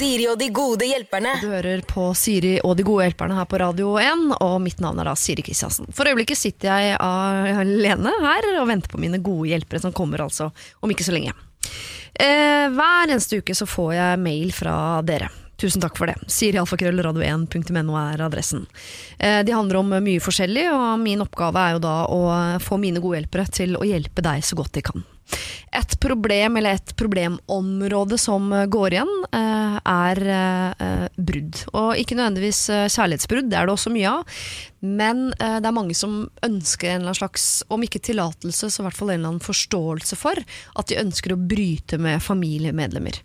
Siri og de gode hjelperne. Du hører på Siri og de gode hjelperne her på Radio 1, og mitt navn er da Siri Kristiansen. For øyeblikket sitter jeg alene her og venter på mine gode hjelpere, som kommer altså om ikke så lenge. Eh, hver eneste uke så får jeg mail fra dere. Tusen takk for det. Sirialfakrøllradio1.no er adressen. Eh, de handler om mye forskjellig, og min oppgave er jo da å få mine gode hjelpere til å hjelpe deg så godt de kan. Et problem eller et problemområde som går igjen, eh, er eh, brudd. Og ikke nødvendigvis eh, kjærlighetsbrudd, det er det også mye av. Men det er mange som ønsker en eller annen slags, om ikke tillatelse, så i hvert fall en eller annen forståelse for at de ønsker å bryte med familiemedlemmer.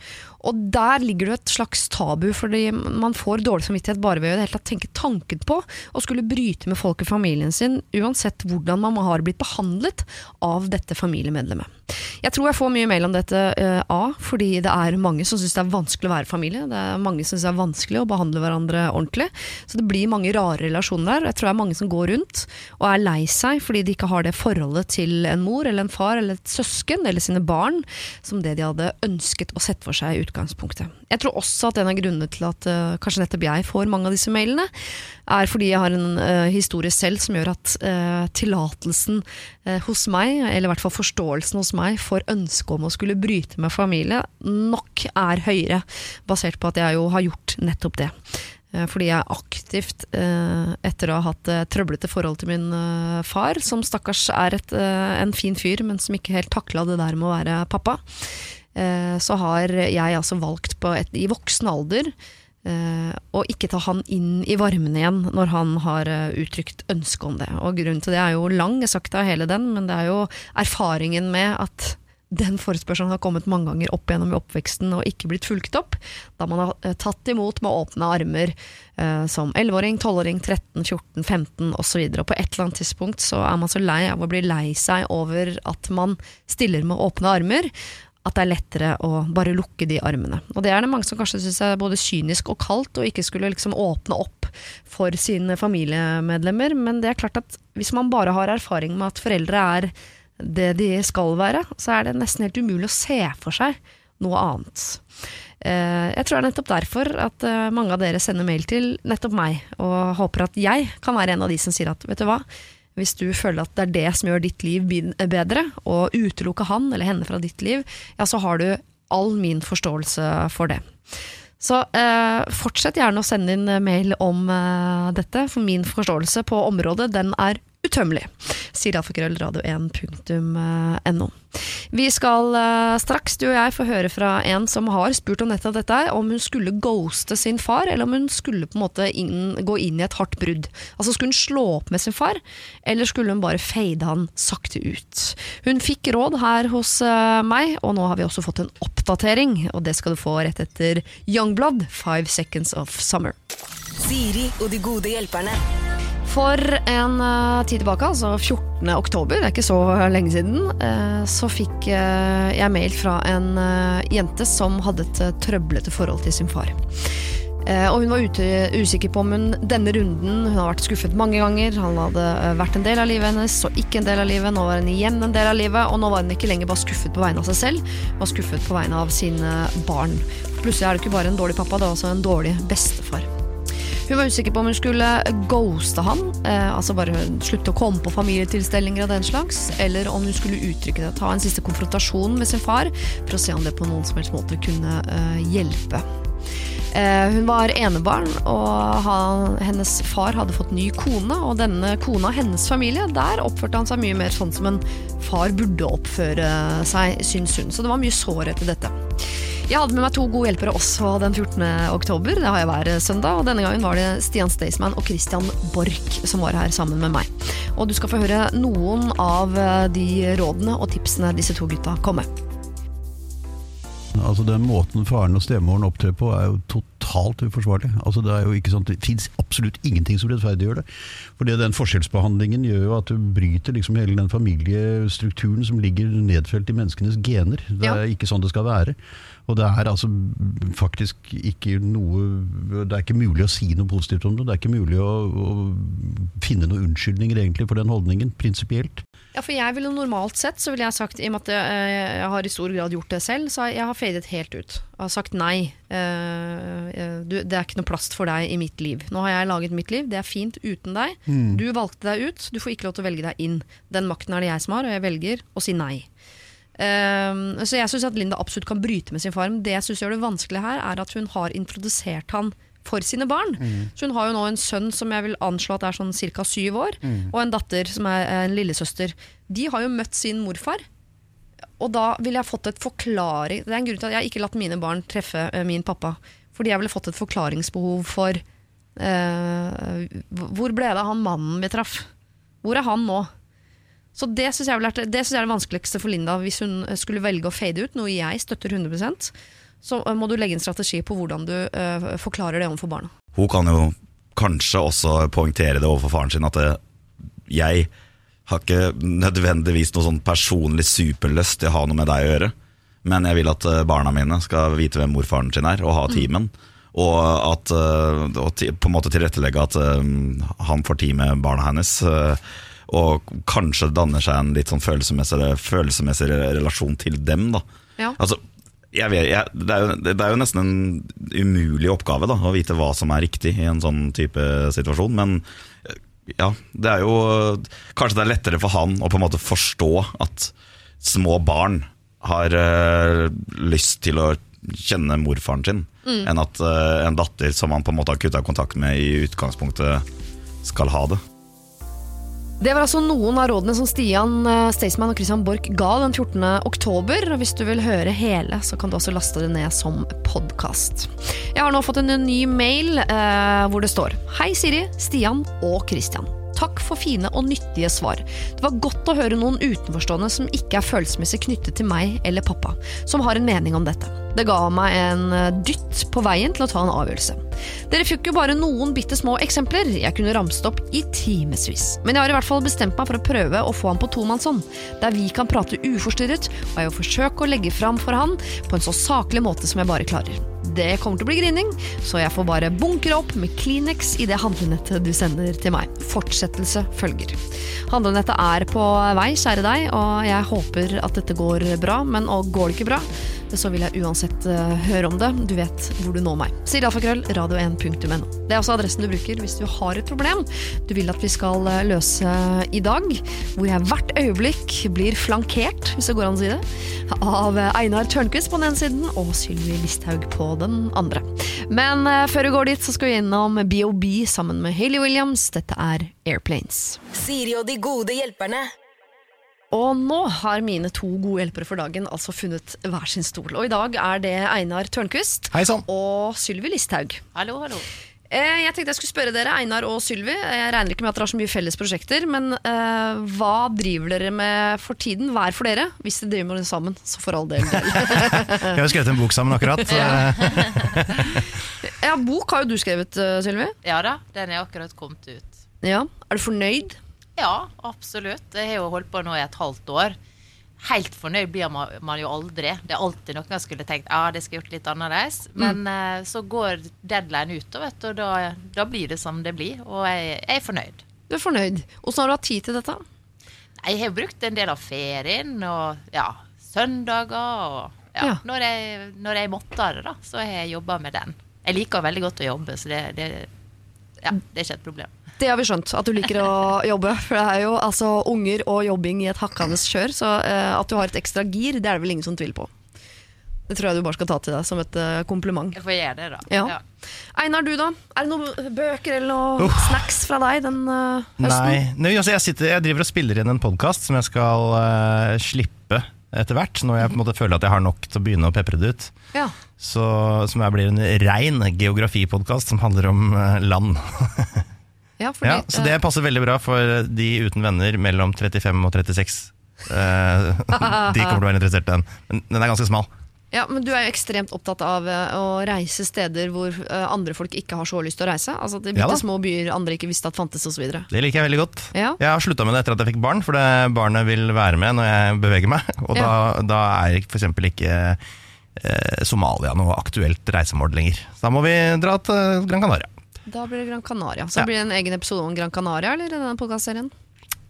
Og der ligger det et slags tabu, fordi man får dårlig samvittighet bare ved å hele tenke tanken på å skulle bryte med folk i familien sin, uansett hvordan man har blitt behandlet av dette familiemedlemmet. Jeg tror jeg får mye mail om dette, uh, A, fordi det er mange som syns det er vanskelig å være familie. Det er mange som syns det er vanskelig å behandle hverandre ordentlig. Så det blir mange rare relasjoner der. Jeg tror det er mange som går rundt og er lei seg fordi de ikke har det forholdet til en mor eller en far eller et søsken eller sine barn som det de hadde ønsket å sette for seg i utgangspunktet. Jeg tror også at en av grunnene til at uh, kanskje nettopp jeg får mange av disse mailene, er fordi jeg har en uh, historie selv som gjør at uh, tillatelsen hos meg, eller i hvert fall forståelsen hos meg, for ønsket om å skulle bryte med familie, nok er høyere, basert på at jeg jo har gjort nettopp det. Fordi jeg aktivt, etter å ha hatt trøblete forhold til min far, som stakkars er et, en fin fyr, men som ikke helt takla det der med å være pappa, så har jeg altså valgt et, i voksen alder å ikke ta han inn i varmen igjen når han har uttrykt ønske om det. Og Grunnen til det er jo lang, jeg sagt av hele den, men det er jo erfaringen med at den forespørselen har kommet mange ganger opp gjennom i oppveksten og ikke blitt fulgt opp. Da man har uh, tatt imot med åpne armer som 11-åring, 12-åring, 13, 14, 15 osv. Og på et eller annet tidspunkt så er man så lei av å bli lei seg over at man stiller med åpne armer at det er lettere å bare lukke de armene. Og det er det mange som kanskje syns er både kynisk og kaldt, og ikke skulle liksom åpne opp for sine familiemedlemmer. Men det er klart at hvis man bare har erfaring med at foreldre er det de skal være, så er det nesten helt umulig å se for seg noe annet. Eh, jeg tror det er nettopp derfor at eh, mange av dere sender mail til nettopp meg, og håper at jeg kan være en av de som sier at vet du hva, hvis du føler at det er det som gjør ditt liv bedre, og utelukke han eller henne fra ditt liv, ja, så har du all min forståelse for det. Så eh, fortsett gjerne å sende inn mail om eh, dette, for min forståelse på området den er utømmelig. Sier alfakrøllradio1.no. Vi skal uh, straks, du og jeg, få høre fra en som har spurt om nettopp dette, om hun skulle ghoste sin far, eller om hun skulle på en måte inn, gå inn i et hardt brudd. Altså Skulle hun slå opp med sin far, eller skulle hun bare fade han sakte ut? Hun fikk råd her hos uh, meg, og nå har vi også fått en oppdatering, og det skal du få rett etter Youngblood, Five Seconds of Summer. Siri og de gode hjelperne. For en uh, tid tilbake, altså 14. oktober, det er ikke så lenge siden, uh, så fikk uh, jeg mail fra en jente som hadde et trøblete forhold til sin far. og hun var ute, usikker på om hun denne runden Hun har vært skuffet mange ganger. Han hadde vært en del av livet hennes og ikke en del av livet. Nå var hun igjen en del av livet, og nå var hun ikke lenger bare skuffet på vegne av seg selv, var skuffet på vegne av sine barn. Plutselig er det ikke bare en dårlig pappa, det er også en dårlig bestefar. Hun var usikker på om hun skulle ghoste han, eh, altså bare slutte å komme på familietilstelninger av den slags, eller om hun skulle uttrykke det, ta en siste konfrontasjon med sin far for å se om det på noen som helst måte kunne eh, hjelpe. Eh, hun var enebarn, og han, hennes far hadde fått ny kone. Og denne kona, hennes familie, der oppførte han seg mye mer sånn som en far burde oppføre seg, syns hun. Så det var mye sår etter dette. Jeg hadde med meg to gode hjelpere også den 14. oktober. Det har jeg hver søndag. Og denne gangen var det Stian Staysman og Christian Borch som var her sammen med meg. Og du skal få høre noen av de rådene og tipsene disse to gutta kom med. Altså Den måten faren og stemoren opptrer på, er jo totalt uforsvarlig. Altså Det er jo ikke sånn, det fins absolutt ingenting som rettferdiggjør det. Fordi Den forskjellsbehandlingen gjør jo at du bryter liksom hele den familiestrukturen som ligger nedfelt i menneskenes gener. Det er ja. ikke sånn det skal være. Og det er altså faktisk ikke noe Det er ikke mulig å si noe positivt om det. Det er ikke mulig å, å finne noen unnskyldninger egentlig for den holdningen, prinsipielt. Ja, for jeg ville normalt sett, så ville jeg sagt, i og med at jeg har i stor grad gjort det selv, så jeg har fadet helt ut. Jeg har sagt nei eh, eh, du, det er ikke noe plass for deg i mitt liv. Nå har jeg laget mitt liv, det er fint uten deg. Du valgte deg ut, du får ikke lov til å velge deg inn. Den makten er det jeg som har, og jeg velger å si nei. Eh, så jeg syns at Linda absolutt kan bryte med sin far. Men det jeg syns gjør det vanskelig her, er at hun har introdusert han for sine barn. Så hun har jo nå en sønn som jeg vil anslå at er sånn ca. syv år, og en datter som er en lillesøster. De har jo møtt sin morfar. Og da ville jeg fått et forklaring Det er en grunn til at jeg ikke latt mine barn treffe eh, min pappa. Fordi jeg ville fått et forklaringsbehov for Uh, Hvor ble det av han mannen vi traff? Hvor er han nå? Så det syns jeg, er det vanskeligste for Linda hvis hun skulle velge å fade ut, noe jeg støtter 100 Så eh, må du legge en strategi på hvordan du uh, forklarer det overfor barna. Hun kan jo kanskje også poengtere det overfor faren sin at det, jeg har ikke nødvendigvis noe sånn personlig superlyst til å ha noe med deg å gjøre, men jeg vil at eh, barna mine skal vite hvem morfaren sin er, og ha timen. Og at eh, og på en måte tilrettelegge at eh, han får tid med barna hennes. Og kanskje danner seg en litt sånn følelsesmessig, følelsesmessig relasjon til dem. da Ja. Altså, jeg vet, jeg, det, er jo, det er jo nesten en umulig oppgave da, å vite hva som er riktig i en sånn type situasjon. Men ja, det er jo Kanskje det er lettere for han å på en måte forstå at små barn har eh, lyst til å kjenne morfaren sin, enn at eh, en datter som han på en måte har kutta kontakt med i utgangspunktet, skal ha det. Det var altså noen av rådene som Stian eh, Staysman og Christian Borch ga den 14. oktober. og Hvis du vil høre hele, så kan du også laste det ned som podkast. Jeg har nå fått en ny mail eh, hvor det står Hei Siri, Stian og Christian. Takk for fine og nyttige svar. Det var godt å høre noen utenforstående som ikke er følelsesmessig knyttet til meg eller pappa, som har en mening om dette. Det ga meg en eh, dytt på veien til å ta en avgjørelse. Dere fikk jo bare noen bitte små eksempler, jeg kunne ramset opp i timevis. Men jeg har i hvert fall bestemt meg for å prøve å få han på tomannshånd, der vi kan prate uforstyrret, og jeg vil forsøke å legge fram for han på en så saklig måte som jeg bare klarer. Det kommer til å bli grining, så jeg får bare bunkre opp med Kleenex i det handlenettet du sender til meg. Fortsettelse følger. Handlenettet er på vei, kjære deg, og jeg håper at dette går bra, men går det ikke bra, så vil jeg uansett eh, høre om det. Du vet hvor du når meg. Sier alfakrøll, radio1.no. Det er også adressen du bruker hvis du har et problem du vil at vi skal eh, løse i dag, hvor jeg hvert øyeblikk blir flankert, hvis det går an å si det, av eh, Einar Tørnquist på den ene siden og Sylvi Listhaug på den andre. Men før vi går dit, så skal vi innom BOB sammen med Hayley Williams. Dette er Airplanes. Siri og de gode hjelperne. Og nå har mine to gode hjelpere for dagen altså funnet hver sin stol. Og i dag er det Einar Tørnquist og Sylvi Listhaug. Hallo, hallo. Eh, Jeg tenkte jeg skulle spørre dere, Einar og Sylvi. Jeg regner ikke med at dere har så mye felles prosjekter, men uh, hva driver dere med for tiden, hver for dere? Hvis dere driver med det sammen, så for all del. Vi har jo skrevet en bok sammen akkurat. ja, bok har jo du skrevet, eh, Sylvi. Ja da, den er akkurat kommet ut. Ja. Er du fornøyd? Ja, absolutt. Jeg har jo holdt på nå i et halvt år. Helt fornøyd blir man, man jo aldri. Det er alltid noen jeg skulle tenkt ja, det skulle jeg gjort litt annerledes. Men eh, så går deadline ut, og, vet du, og da, da blir det som det blir. Og jeg, jeg er fornøyd. Du er fornøyd. Hvordan har du hatt tid til dette? Jeg har brukt en del av ferien og ja, søndager. Og ja, Ja. Når, jeg, når jeg måtte det, da, så har jeg jobba med den. Jeg liker veldig godt å jobbe, så det, det, ja, det er ikke et problem. Det har vi skjønt, at du liker å jobbe. For det er jo altså unger og jobbing i et hakkende kjør. Så uh, at du har et ekstra gir, det er det vel ingen som tviler på. Det tror jeg du bare skal ta til deg som et uh, kompliment. Jeg får gjøre det, da. Ja. Einar, du da? Er det noen bøker eller noen snacks fra deg den uh, høsten? Nei, Nei altså jeg, sitter, jeg driver og spiller inn en podkast som jeg skal slippe etter hvert. Når jeg på en måte føler at jeg har nok til å begynne å pepre det ut. Ja. Så, som jeg blir en rein geografipodkast som handler om land. Ja, fordi, Ja, så det eh, passer veldig bra for de uten venner mellom 35 og 36. Eh, de kommer til å være interessert i den. Men den er ganske smal. ja, men du er jo ekstremt opptatt av eh, å reise steder hvor eh, andre folk ikke har så lyst til å reise. Altså til Ja små byer andre ikke visste at fantes osv. Det liker jeg veldig godt. Ja. Jeg har slutta med det etter at jeg fikk barn, for det barnet vil være med når jeg beveger meg. Og da, da er f.eks. ikke eh, Somalia noe aktuelt reisemål lenger. Så da må vi dra til Gran Canaria. Da blir det Gran Canaria. Så Ja. blir det en egen episode om Gran Canaria eller i denne podcastserien?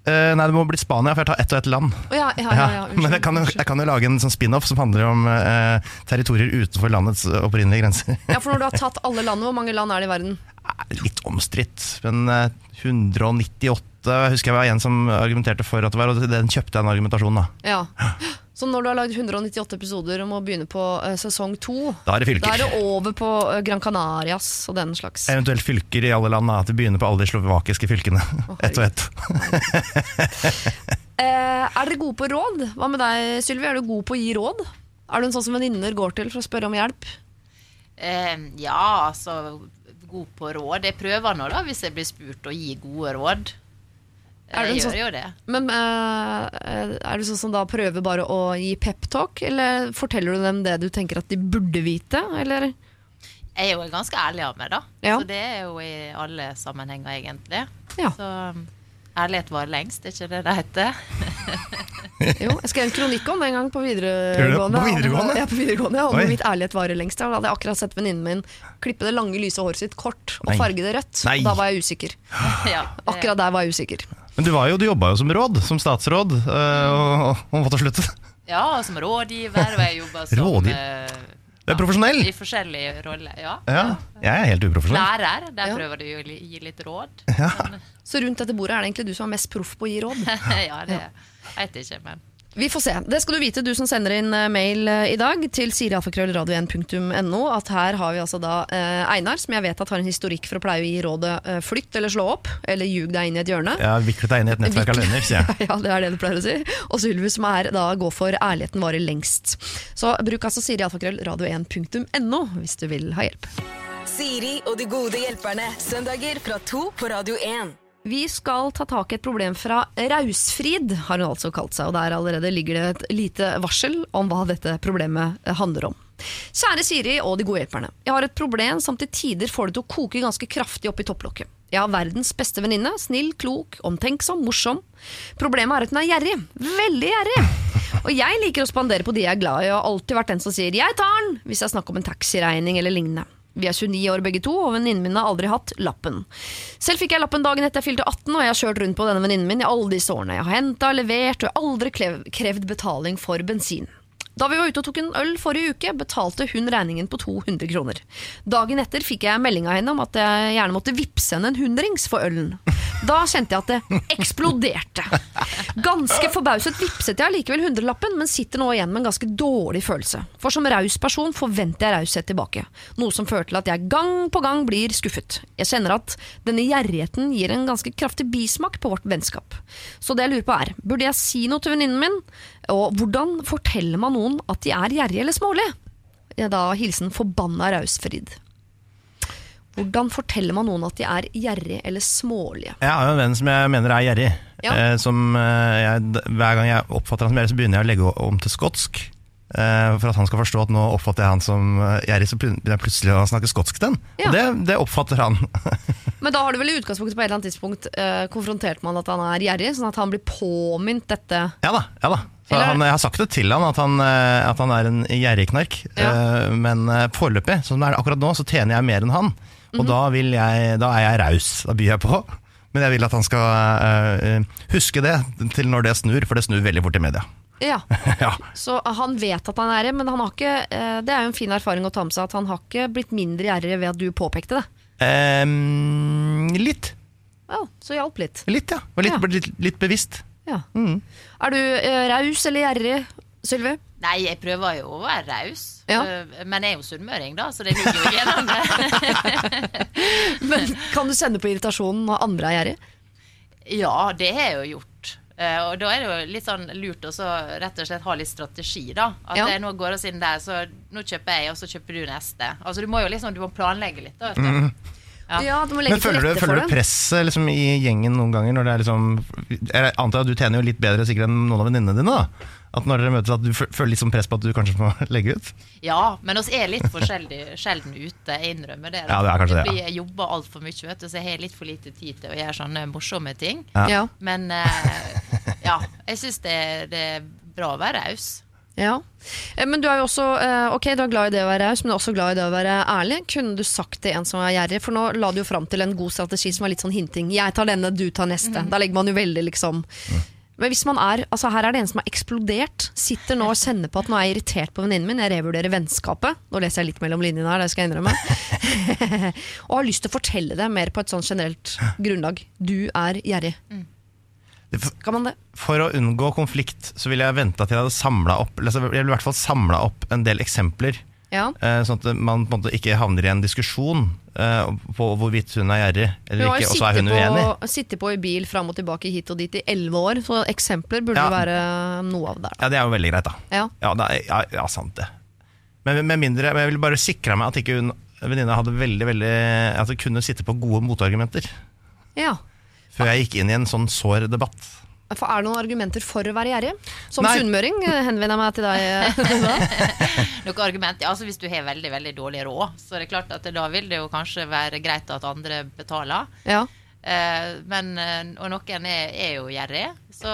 Eh, nei, det må bli Spania, for jeg tar ett og ett land. Å, ja, ja, ja, ja, unnskyld, Men jeg kan, jo, unnskyld. jeg kan jo lage en sånn spin-off som handler om eh, territorier utenfor landets opprinnelige grenser. Ja, for når du har tatt alle landene, hvor mange land er det i verden? Litt omstridt, men eh, 198 husker jeg var en som argumenterte for at det var, og den kjøpte jeg en argumentasjon, da. Ja. Så når du har lagd 198 episoder og må begynne på eh, sesong to, Da er det fylker. da er det over på eh, Gran Canarias og den slags. Eventuelt fylker i alle land, da, at du begynner på alle de slovakiske fylkene. Ett og ett. Eh, er dere gode på råd? Hva med deg, Sylvi? Er du god på å gi råd? Er du en sånn som venninner går til for å spørre om hjelp? Eh, ja, altså God på råd. Jeg prøver nå, da, hvis jeg blir spurt, å gi gode råd. Er Jeg gjør sånn- jo det. Men uh, er du sånn som da prøver bare å gi peptalk, eller forteller du dem det du tenker at de burde vite, eller? Jeg er jo ganske ærlig av meg, da. Ja. Så det er jo i alle sammenhenger, egentlig. Ja. Så um, ærlighet var lengst, er ikke det det heter? Jo, jeg skrev en kronikk om det en gang på videregående. På videregående? Ja, på videregående, ja, om Oi. hvorvidt ærlighet varer lengst. Da hadde jeg akkurat sett venninnen min klippe det lange, lyse håret sitt kort og Nei. farge det rødt. Nei. Og da var jeg usikker. ja, det- Akkurat der var jeg usikker. Men du, var jo, du jobba jo som råd, som statsråd, øh, og, og måtte slutte. Ja, som rådgiver, og jeg jobba som Rådgiver? eh, Du er profesjonell. I forskjellige roller, ja. Ja, jeg er helt uprofesjonell. Lærer, der prøver du å gi litt råd. Så rundt dette bordet er det egentlig du som er mest proff på å gi råd. ja, det vet jeg ikke, men Vi får se. Det skal du vite, du som sender inn eh, mail eh, i dag til sirialfakrøllradio1.no, at her har vi altså da eh, Einar, som jeg vet at har en historikk for å pleie å gi rådet eh, flytt eller slå opp, eller ljug deg inn i et hjørne. Ja, Vikle deg inn i et nettverk av løgner, sier jeg. Ja, det er det du pleier å si. Og Sylvi som er da går for ærligheten varer lengst. Så bruk altså sirialfakrøllradio1.no hvis du vil ha hjelp. Siri og de gode hjelperne. Søndager fra to på Radio 1. Vi skal ta tak i et problem fra Rausfrid, har hun altså kalt seg. Og der allerede ligger det et lite varsel om hva dette problemet eh, handler om. Kjære Siri og de gode hjelperne. Jeg har et problem som til tider får det til å koke ganske kraftig opp i topplokket. Jeg har verdens beste venninne. Snill, klok, omtenksom, morsom. Problemet er at hun er gjerrig. Veldig gjerrig. Og jeg liker å spandere på de jeg er glad i, og har alltid vært den som sier 'jeg tar den' hvis jeg snakker om en taxiregning eller lignende. Vi er 29 år begge to, og venninnen min har aldri hatt lappen. Selv fikk jeg lappen dagen etter jeg fylte 18, og jeg har kjørt rundt på denne venninnen min i alle disse årene. Jeg har henta, levert, og aldri krevd betaling for bensin. Da vi var ute og tok en øl forrige uke, betalte hun regningen på 200 kroner. Dagen etter fikk jeg melding av henne om at jeg gjerne måtte vippse henne en hundrings for ølen. Da kjente jeg at det eksploderte. Ganske forbauset vipset jeg likevel hundrelappen, men sitter nå igjen med en ganske dårlig følelse. For som raus person forventer jeg raushet tilbake, noe som fører til at jeg gang på gang blir skuffet. Jeg kjenner at denne gjerrigheten gir en ganske kraftig bismak på vårt vennskap. Så det jeg lurer på er, burde jeg si noe til venninnen min? Og hvordan forteller man noen at de er gjerrige eller smålige? Ja, Da hilsen forbanna Rausfrid. Hvordan forteller man noen at de er gjerrige eller smålige? Jeg har jo en venn som jeg mener er gjerrig. Ja. Eh, som eh, jeg, hver gang jeg oppfatter han som gjerrig, så begynner jeg å legge om til skotsk. Eh, for at han skal forstå at nå oppfatter jeg han som eh, gjerrig, så begynner jeg plutselig å snakke skotsk til han. Ja. Og det, det oppfatter han. Men da har du vel i utgangspunktet på et eller annet tidspunkt eh, konfrontert med han at han er gjerrig, sånn at han blir påminnet dette. ja da. ja da han, Jeg har sagt det til han at han, eh, at han er en gjerrig knark. Ja. Eh, men eh, foreløpig, sånn er akkurat nå, så tjener jeg mer enn han. Og Mhm. da, vil jeg, da er jeg raus. Da byr jeg på. Men jeg vil at han skal huske det til når det snur, for det snur veldig fort i media. Ja, ja. Så han vet at han er det, men han har ikke, det er jo en fin erfaring å ta med seg at han har ikke blitt mindre gjerrig ved at du påpekte det. Um, litt. Ja, Så hjalp litt. Litt, ja. Og litt, Ja. litt, litt bevisst. Ja. Mm. Er du eh, raus eller gjerrig, Sylvi? Nei, jeg prøver jo å være raus. Ja. Øh, Men jeg er jo sunnmøring, da, så det ligger jo gjennom det. Men kan du sende på irritasjonen når andre er gjerrig? ja, det har jeg jo gjort. Eh, og da er det jo litt sånn lurt å rett og slett ha litt strategi, da. At Ja. jeg nå går oss inn der, så nå kjøper jeg, og så kjøper du neste. Altså du må jo liksom du må planlegge litt, da. Vet du. Ja. Ja, du må legge Men føler til du, rette for føler det. du presset liksom, i gjengen noen ganger? Når det er liksom, jeg antar at du tjener jo litt bedre sikkert enn noen av venninnene dine. da At når dere møtes at du føler litt sånn press på at du kanskje må legge ut? Ja, men oss er litt for sjelden, sjelden ute, jeg innrømmer det. da. Ja, det er kanskje det, ja. Jeg jobber altfor mye, vet du, så jeg har litt for lite tid til å gjøre sånne morsomme ting. Ja. Ja. Men eh, ja, jeg syns det, det er bra å være raus. Ja. Eh, Men du er jo også eh, Ok, du er glad i det å være raus, men du er også glad i det å være ærlig. Kunne du sagt til en som er gjerrig? For nå la du jo fram til en god strategi som var litt sånn hinting. Jeg tar denne, du tar neste. Da legger man jo veldig liksom Men hvis man er Altså her er det en som har eksplodert. Sitter nå og kjenner på at nå er jeg irritert på venninnen min. Jeg revurderer vennskapet. Nå leser jeg litt mellom linjene her, det skal jeg innrømme. og har lyst til å fortelle det mer på et sånn generelt grunnlag. Du er gjerrig. Det- Kan man det? For å unngå konflikt så ville jeg venta til jeg hadde samla opp Jeg ville i hvert fall samla opp en del eksempler. Ja. eh, Sånn at man på en måte ikke havner i en diskusjon eh, på hvorvidt hun er gjerrig eller ikke, og så er hun uenig. uenig. har sittet på i bil fram og tilbake hit og dit i elleve år, så eksempler burde Ja. være noe av det. Ja, Det er jo veldig greit, da. Ja. Ja, det er, ja, ja sant det. Men med mindre, men jeg ville bare sikra meg at ikke hun venninna hadde veldig, veldig At hun kunne sitte på gode motargumenter ja. Før jeg gikk inn i en sånn sår debatt. For er det noen argumenter for å være gjerrig? Som Nei. sunnmøring eh, henvender jeg meg til deg. noen da. Argument, ja, altså Hvis du har veldig veldig dårlig råd, så er det klart at da vil det jo kanskje være greit at andre betaler. ja. Eh, men, eh, og noen er, er jo gjerrig. Så,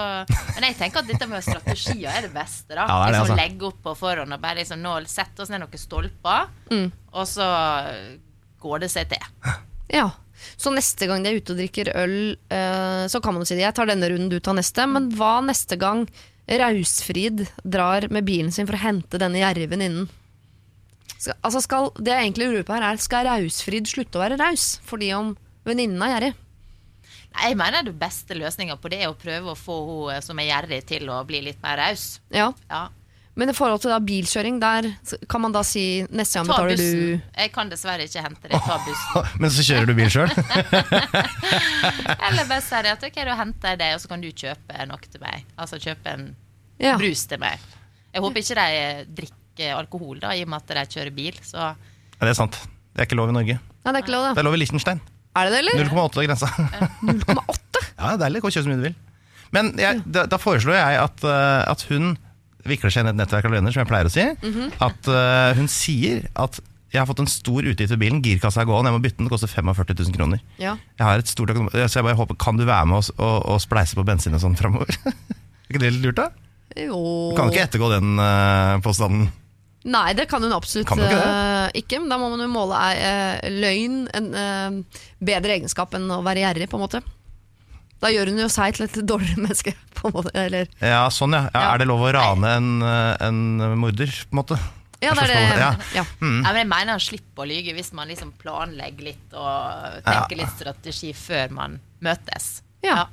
men jeg tenker at dette med strategier er det beste. da Ja, det det, altså. liksom altså. Legge opp på forhånd og bare liksom, nå sette oss ned noen stolper, Mm. og så går det seg til. ja. Så neste gang de er ute og drikker øl, eh, så kan man si det. Jeg tar denne runden, du tar neste. Men hva neste gang Rausfrid drar med bilen sin for å hente denne jerven innen? Skal, altså skal, det jeg egentlig lurer på her er, skal Rausfrid slutte å være raus fordi om venninnen er gjerrig? Jeg mener det beste løsninga på det er å prøve å få hun som er gjerrig, til å bli litt mer raus. Ja. Ja. Men i forhold til da bilkjøring, der kan man da si neste gang Ta betaler du Jeg kan dessverre ikke hente deg. Ta bussen. Men så kjører du bil sjøl? Eller bare si det at ok, da henter jeg det, og så kan du kjøpe noe til meg. Altså kjøpe en Ja. brus til meg. Jeg håper ikke de drikker alkohol, da, i og med at de kjører bil. Så Ja, det er sant. Det er ikke lov i Norge. Ja, det er ikke lov, Det er lov i Liechtenstein. Er det det, eller? 0,8 er grensa. 0,8? Ja, det er deilig. Kan kjøre så mye du vil. Men jeg, da, da foreslår jeg at, eh, at hun vikler seg inn i et nettverk av løgner, som jeg pleier å si. At uh, hun sier at jeg har fått en stor utgift ved bilen, girkassa er gåen, jeg må bytte den, det koster 45 000 kroner. Ja. Jeg har et stort økonomi, Så jeg bare håper, kan du være med oss og, og spleise på bensin og sånn framover? er ikke det litt lurt, da? Jo Du kan ikke ettergå den uh, påstanden. Nei, det kan hun absolutt Kan ikke uh, ikke. Men da må man jo måle eh, løgn en bedre egenskap enn å være gjerrig, på en måte. Da gjør hun jo seg til et dårligere menneske, på en måte. Eller Ja, sånn ja. ja. Er det lov å rane en, eh, en morder, på en måte? Ja, det er det. Ja. Ja. Mm. ja, men jeg mener han slipper å lyge hvis man liksom planlegger litt og tenker litt strategi før man møtes. Ja.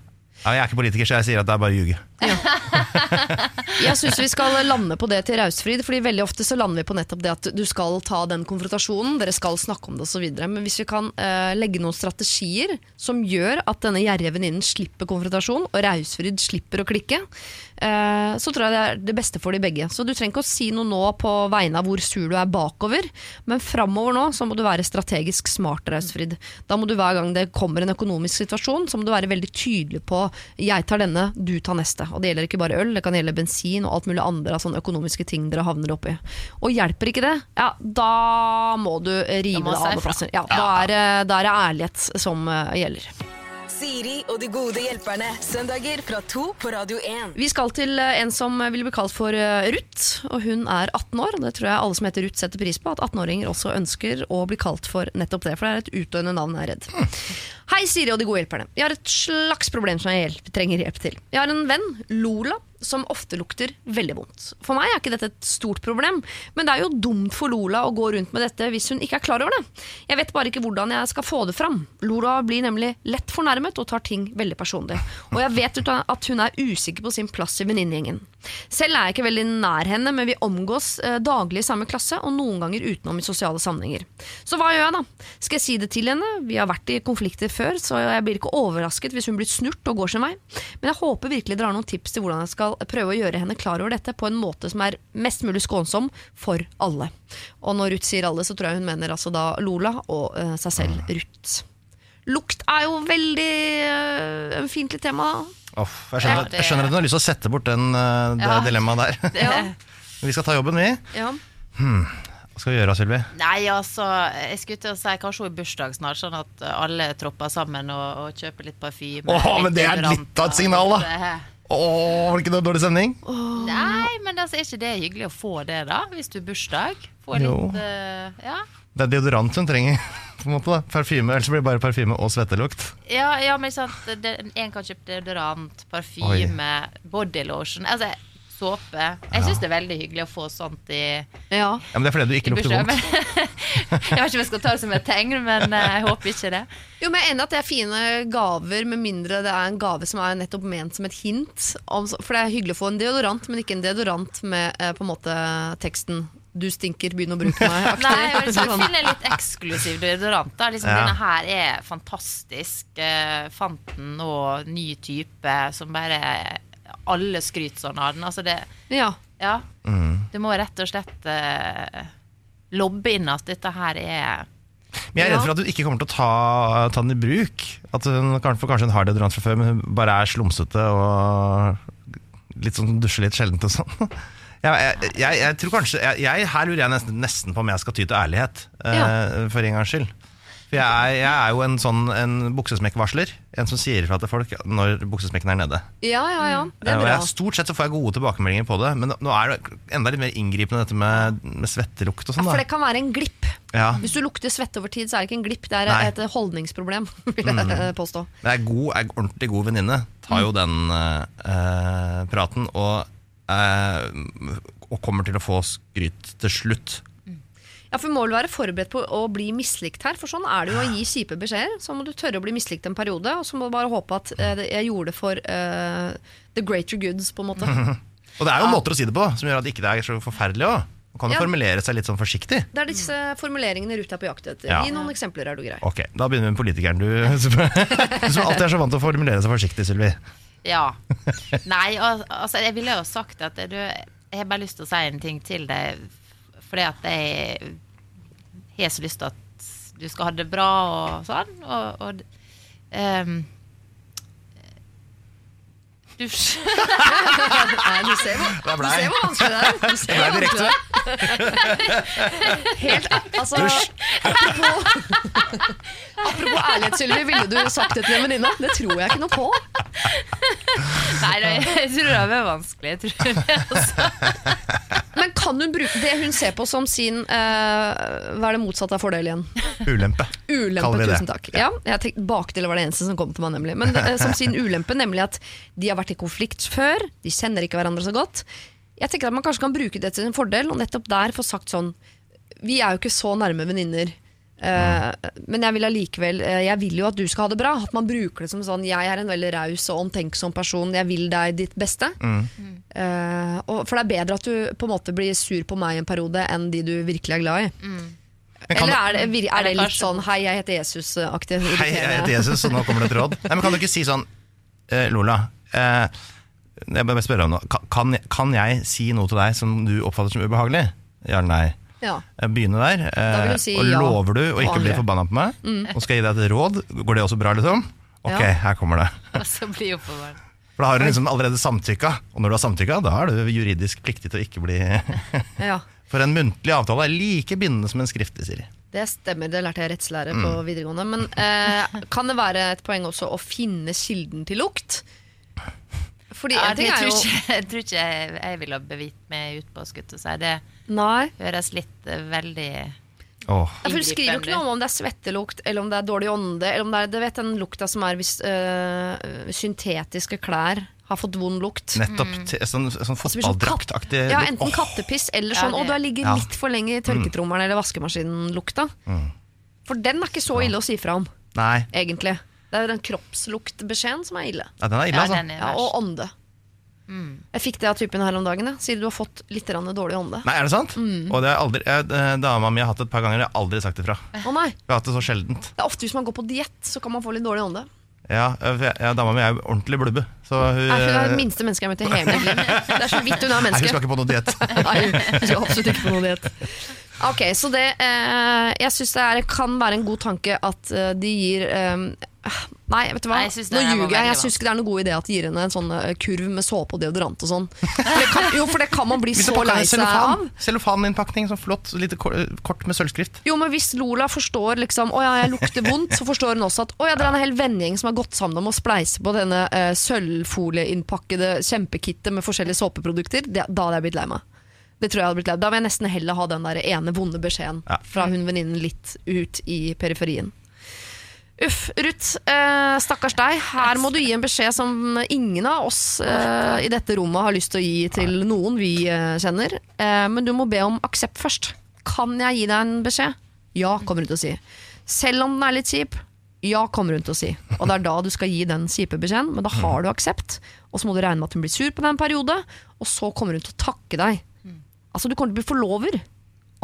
Ja, jeg er ikke politiker, så jeg sier at det er bare å ljuge. Jeg syns vi skal lande på det til Rausfrid, Fordi veldig ofte så lander vi på nettopp det at du skal ta den konfrontasjonen, dere skal snakke om det osv. Men hvis vi kan uh, legge noen strategier som gjør at denne gjerrige venninnen slipper konfrontasjon, og Rausfrid slipper å klikke, uh, så tror jeg det er det beste for de begge. Så du trenger ikke å si noe nå på vegne av hvor sur du er bakover, men framover nå så må du være strategisk smart, Rausfrid. Da må du hver gang det kommer en økonomisk situasjon, så må du være veldig tydelig på 'jeg tar denne, du tar neste'. Og det gjelder ikke bare øl, det kan gjelde bensin og alt mulig andre av sånne økonomiske ting dere havner oppi. Og hjelper ikke det, ja, da må du rive det av fra. plasser. Ja, da, er, det- da er det ærlighet som eh, gjelder. Siri og de gode hjelperne. Søndager fra to på Radio 1. Vi skal til eh, en som vil bli kalt for eh, Ruth, og hun er 18 år. Det tror jeg alle som heter Ruth setter pris på, at 18-åringer også ønsker å bli kalt for nettopp det, for det er et utdøende navn, jeg er redd. Hei, Siri og de gode hjelperne. Jeg har et slags problem som jeg hjelp, trenger hjelp til. Jeg har en venn, Lola, som ofte lukter veldig vondt. For meg er ikke dette et stort problem, men det er jo dumt for Lola å gå rundt med dette hvis hun ikke er klar over det. Jeg vet bare ikke hvordan jeg skal få det fram. Lola blir nemlig lett fornærmet og tar ting veldig personlig. Og jeg vet at hun er usikker på sin plass i venninnegjengen. Selv er jeg ikke veldig nær henne, men vi omgås eh, daglig i samme klasse, og noen ganger utenom i sosiale sammenhenger. Så hva gjør jeg da? Skal jeg si det til henne? Vi har vært i konflikter før, så jeg blir ikke overrasket hvis hun blir snurt og går sin vei. Men jeg håper virkelig dere har noen tips til hvordan jeg skal prøve å gjøre henne klar over dette på en måte som er mest mulig skånsom for alle. Og når Ruth sier alle, så tror jeg hun mener altså da Lola og eh, seg selv, Ruth. Lukt er jo veldig fiendtlig tema. Off, jeg, skjønner, Ja, det- jeg skjønner at du har lyst til å sette bort den, eh, det Ja. dilemmaet der. Ja, vi skal ta jobben, vi. ja. Hva skal vi gjøre, Sylvi? Nei, altså, jeg skulle til å si kanskje hun har bursdag snart, sånn at alle tropper sammen og, og kjøper litt parfyme. Åh, men det er litt av et signal, da. Oh, Åh, var det ikke noe dårlig stemning? Nei, men altså, er ikke det hyggelig å få det, da? Hvis du har bursdag? Få litt eh, ja. Det er deodorant hun trenger. På en måte da. Parfyme, Ellers blir det bare parfyme og svettelukt. Ja, ja, men sant, det, en kan kjøpe deodorant, parfyme, bodylotion altså såpe. Jeg syns det er veldig hyggelig å få sånt i, Ja. Ja, men Det er fordi du ikke lukter vondt. Jeg vet ikke om jeg skal ta det som et tegn, men eh, jeg håper ikke det. Jo, men jeg er enig at det er fine gaver, med mindre det er en gave som er nettopp ment som et hint. For det er hyggelig å få en deodorant, men ikke en deodorant med eh, på en måte teksten 'du stinker, begynn å bruke meg'. Nei, jeg vil Sånn. finne litt eksklusiv deodorant. Liksom, Ja. Denne her er fantastisk. Uh, fant den nå, ny type, som bare Alle skryter sånn av den. Altså det, Ja. ja, Mm. du må rett og slett uh, lobbe inn at dette her er Men jeg er redd for at hun ikke kommer til å ta, ta den i bruk. At hun, kanskje, for kanskje hun har deodorant fra før, men hun bare er slumsete og litt sånn dusjer litt sjeldent og sånn. Jeg, jeg, jeg, tror kanskje Her lurer jeg nesten, nesten på om jeg skal ty til ærlighet, eh, for en gangs skyld. For jeg, er- jeg er jo en sånn en buksesmekkvarsler. En som sier ifra til folk når buksesmekken er nede. ja, ja, ja. Det er bra. og jeg, stort sett så får jeg gode tilbakemeldinger på det, men nå er det enda litt mer inngripende dette med, med svettelukt og Ja, sånn. for det kan være en glipp. Ja. Hvis du lukter svette over tid, så er det ikke en glipp, det er Nei. et holdningsproblem, vil jeg påstå. Men ei ordentlig god venninne tar jo den uh, praten og, eh, og kommer til å få skryt til slutt. Ja, for Vi må vel være forberedt på å bli mislikt her, for sånn er det jo å gi kjipe beskjeder. Så må du tørre å bli mislikt en periode, og så må du bare håpe at eh, jeg gjorde det for eh, the greater goods, på en måte. Og det er jo måter å si det på som gjør at ikke det er så forferdelig òg. Man kan jo Ja. formulere seg litt sånn forsiktig. Det er disse formuleringene Ruth er på jakt etter. Ja. Gi noen eksempler, er du grei. Ok, Da begynner vi med politikeren. Du, du som alltid er så vant til å formulere seg forsiktig, Sylvi. Ja. Nei, al- altså jeg ville jo sagt at du, jeg har bare lyst til å si en ting til deg. Fordi at jeg har så lyst til at du skal ha det bra og sånn. Og, og ehm, du Nei, du ser hvor, du ser hvor vanskelig det er. Du ser ble hvor vanskelig det er. Helt, altså, apropos, apropos ærlighet, Sylvi. Ville du sagt det til en venninne? Det tror jeg ikke noe på. Nei, jeg tror det er vanskelig. Jeg tror det, altså. Men kan hun bruke det hun ser på som sin eh, Hva er det motsatte av fordel igjen? Ulempe. Ulempe, Kaller vi det. tusen takk. Ja, jeg tenkte Bakdel var det eneste som kom til meg, nemlig. Men eh, som sin ulempe, nemlig at de har vært i konflikt før, de kjenner ikke hverandre så godt. Jeg tenker at Man kanskje kan bruke det til sin fordel, og nettopp der få sagt sånn Vi er jo ikke så nærme venninner. eh, men jeg vil allikevel eh, Jeg vil jo at du skal ha det bra. At man bruker det som sånn Jeg er en veldig raus og omtenksom person. Jeg vil deg ditt beste. Eh, og, for det er bedre at du på en måte blir sur på meg en periode enn de du virkelig er glad i. Mm. Eller er det, vir- er det litt sånn 'hei, jeg heter Jesus'-aktig? Hei, jeg heter Jesus, og nå kommer det et råd. Nei, men Kan du ikke si sånn Lola, jeg må spørre om noe. Kan, kan, jeg si noe til deg som du oppfatter som ubehagelig? Ja eller nei? Ja. Jeg begynner der. Eh, si og ja lover du å ikke bli forbanna på meg? Og skal jeg gi deg et råd? Går det også bra, liksom? Ok, Ja. her kommer det. For da har du liksom allerede samtykka, og når du har samtykka, da er du juridisk pliktig til å ikke bli ja. For en muntlig avtale er like bindende som en skriftlig, Siri. Det stemmer, det lærte jeg rettslære Mm. på videregående. Men eh, kan det være et poeng også å finne kilden til lukt? Fordi ja, det er tror ikke, Jeg tror ikke jeg, jeg ville ha bevitt meg ut på skutt og si det. Nei. Høres litt uh, veldig Oh. Ja, for Hun skriver jo ikke noe om om det er svettelukt, eller om det er dårlig ånde, eller om det er du vet, den lukta som er hvis øh, syntetiske klær har fått vond lukt. Nettopp. mm. sånn sånn Altså, fotballdraktaktig Ja, enten oh. kattepiss eller sånn Å, det- du har ligget Ja. litt for lenge i tørketrommelen eller vaskemaskinen-lukta. For den er ikke så ille å si fra om, Nei, egentlig. Det er jo den kroppsluktbeskjeden som er ille. ja, den er ille, Ja, altså. den er Ja, verst. og ånde. Jeg fikk det av typen her om dagen. Jeg. Sier du har fått litt grann dårlig ånde. Nei, er det sant? Mm. Og det har aldri, jeg, eh, dama mi har hatt det et par ganger, jeg har aldri sagt ifra. Å nei, Vi har hatt det så sjeldent. det er ofte hvis man går på diett, så kan man få litt dårlig ånde. Ja, for jeg- ja, Dama mi er jo ordentlig blubbe. Så hun, Nei, hun er eh, det minste mennesket jeg har møtt i hele mitt liv. Det er så vidt hun er nei, hun menneske. skal ikke på noe diett. Nei, hun skal absolutt ikke på noe diett. Ok, så det eh, Jeg syns det er, kan være en god tanke at eh, de gir eh, Nei, vet du hva? Nei, jeg synes Nå ljuger jeg. Jeg syns ikke det er noe god idé at de gir henne en sånn eh, kurv med såpe og deodorant og sånn. Jo, for det kan man bli så lei seg av. cellofan, cellofaninnpakning, sånn flott lite kort med sølvskrift. Jo, men Hvis Lola forstår liksom, å ja, jeg lukter vondt, så forstår hun også at å ja, det er en hel vennegjeng som har gått sammen om å spleise på denne uh, sølvfolieinnpakkede kjempekittet med forskjellige såpeprodukter. Det, da hadde jeg blitt lei meg. Det tror jeg hadde blitt lei. Da vil jeg nesten heller ha den der ene vonde beskjeden Ja. fra hun venninnen litt ut i periferien. Uff, Ruth. Eh, stakkars deg. Her må du gi en beskjed som ingen av oss eh, i dette rommet har lyst til å gi til noen vi eh, kjenner. Eh, men du må be om aksept først. Kan jeg gi deg en beskjed? Ja, kommer hun til å si. Selv om den er litt kjip? Ja, kommer hun til å si. Og det er da du skal gi den kjipe beskjeden, men da har du aksept. Og så må du regne med at hun blir sur på deg en periode, og så kommer hun til å takke deg. Altså, du kommer til å bli forlover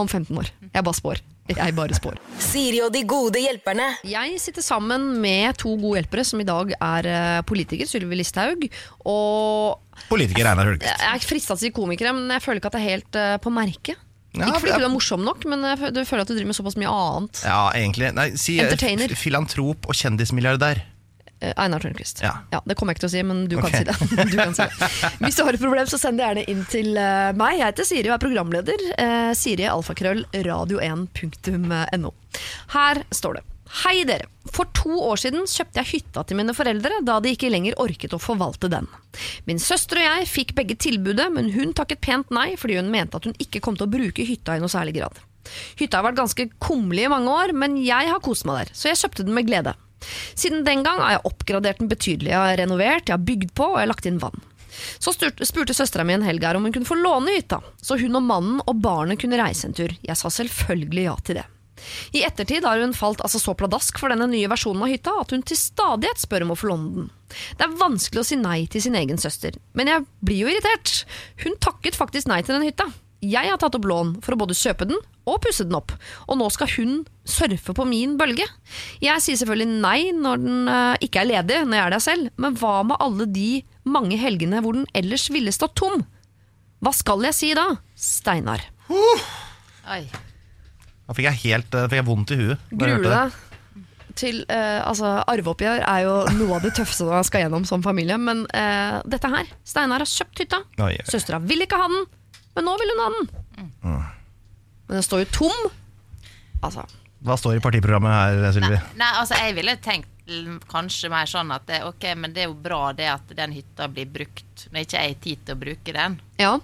om 15 år. Jeg bare spår. Jeg bare spår. Siri og de gode hjelperne. Jeg sitter sammen med to gode hjelpere som i dag er politiker politikere, Sylvi Listhaug. Og Politiker Einar Hulgest. jeg er frista til å si komikere, men jeg føler ikke at det er helt eh, på merket. Ja, ikke fordi du er morsom nok, men du føler at du driver med såpass mye annet. Ja, egentlig. Nei, si eh, Entertainer. filantrop og kjendismilliardær. Eh, Einar Tørnquist. Ja. Det kommer jeg ikke til å si, men du kan okay. si det. Du kan si det. Hvis du har et problem, så send det gjerne inn til eh, meg. Jeg heter Siri og er programleder. Eh, Siri alfakrøll radio1.no. Her står det. Hei dere. For to år siden kjøpte jeg hytta til mine foreldre, da de ikke lenger orket å forvalte den. Min søster og jeg fikk begge tilbudet, men hun takket pent nei fordi hun mente at hun ikke kom til å bruke hytta i noe særlig grad. Hytta har vært ganske kummerlig i mange år, men jeg har kost meg der, så jeg kjøpte den med glede. Siden den gang har jeg oppgradert den betydelig. Jeg har renovert, jeg har bygd på og jeg har lagt inn vann. Så spurte, søstera mi en helg her om hun kunne få låne hytta, så hun og mannen og barnet kunne reise en tur. Jeg sa selvfølgelig ja til det. I ettertid har hun falt altså så pladask for denne nye versjonen av hytta at hun til stadighet spør om å få låne den. Det er vanskelig å si nei til sin egen søster, men jeg blir jo irritert. Hun takket faktisk nei til den hytta. Jeg har tatt opp lån for å både kjøpe den og pusse den opp, og nå skal hun surfe på min bølge. Jeg sier selvfølgelig nei når den eh, ikke er ledig, når jeg er der selv, men hva med alle de mange helgene hvor den ellers ville stått tom? Hva skal jeg si da? Steinar. Oi. Da fikk jeg helt eh, fikk jeg vondt i huet. Gruer du deg? Til, uh, altså, arveoppgjør er jo noe av det tøffeste man skal gjennom som familie. Men uh, dette her Steinar har kjøpt hytta. Søstera vil ikke ha den, men nå vil hun ha den. Men den står jo tom. Altså, Hva står i partiprogrammet her, Sylvi? Nei, altså jeg ville tenkt l- kanskje mer sånn at det, ok, men det er jo bra det at den hytta blir brukt når ikke jeg har tid til å bruke den. ja.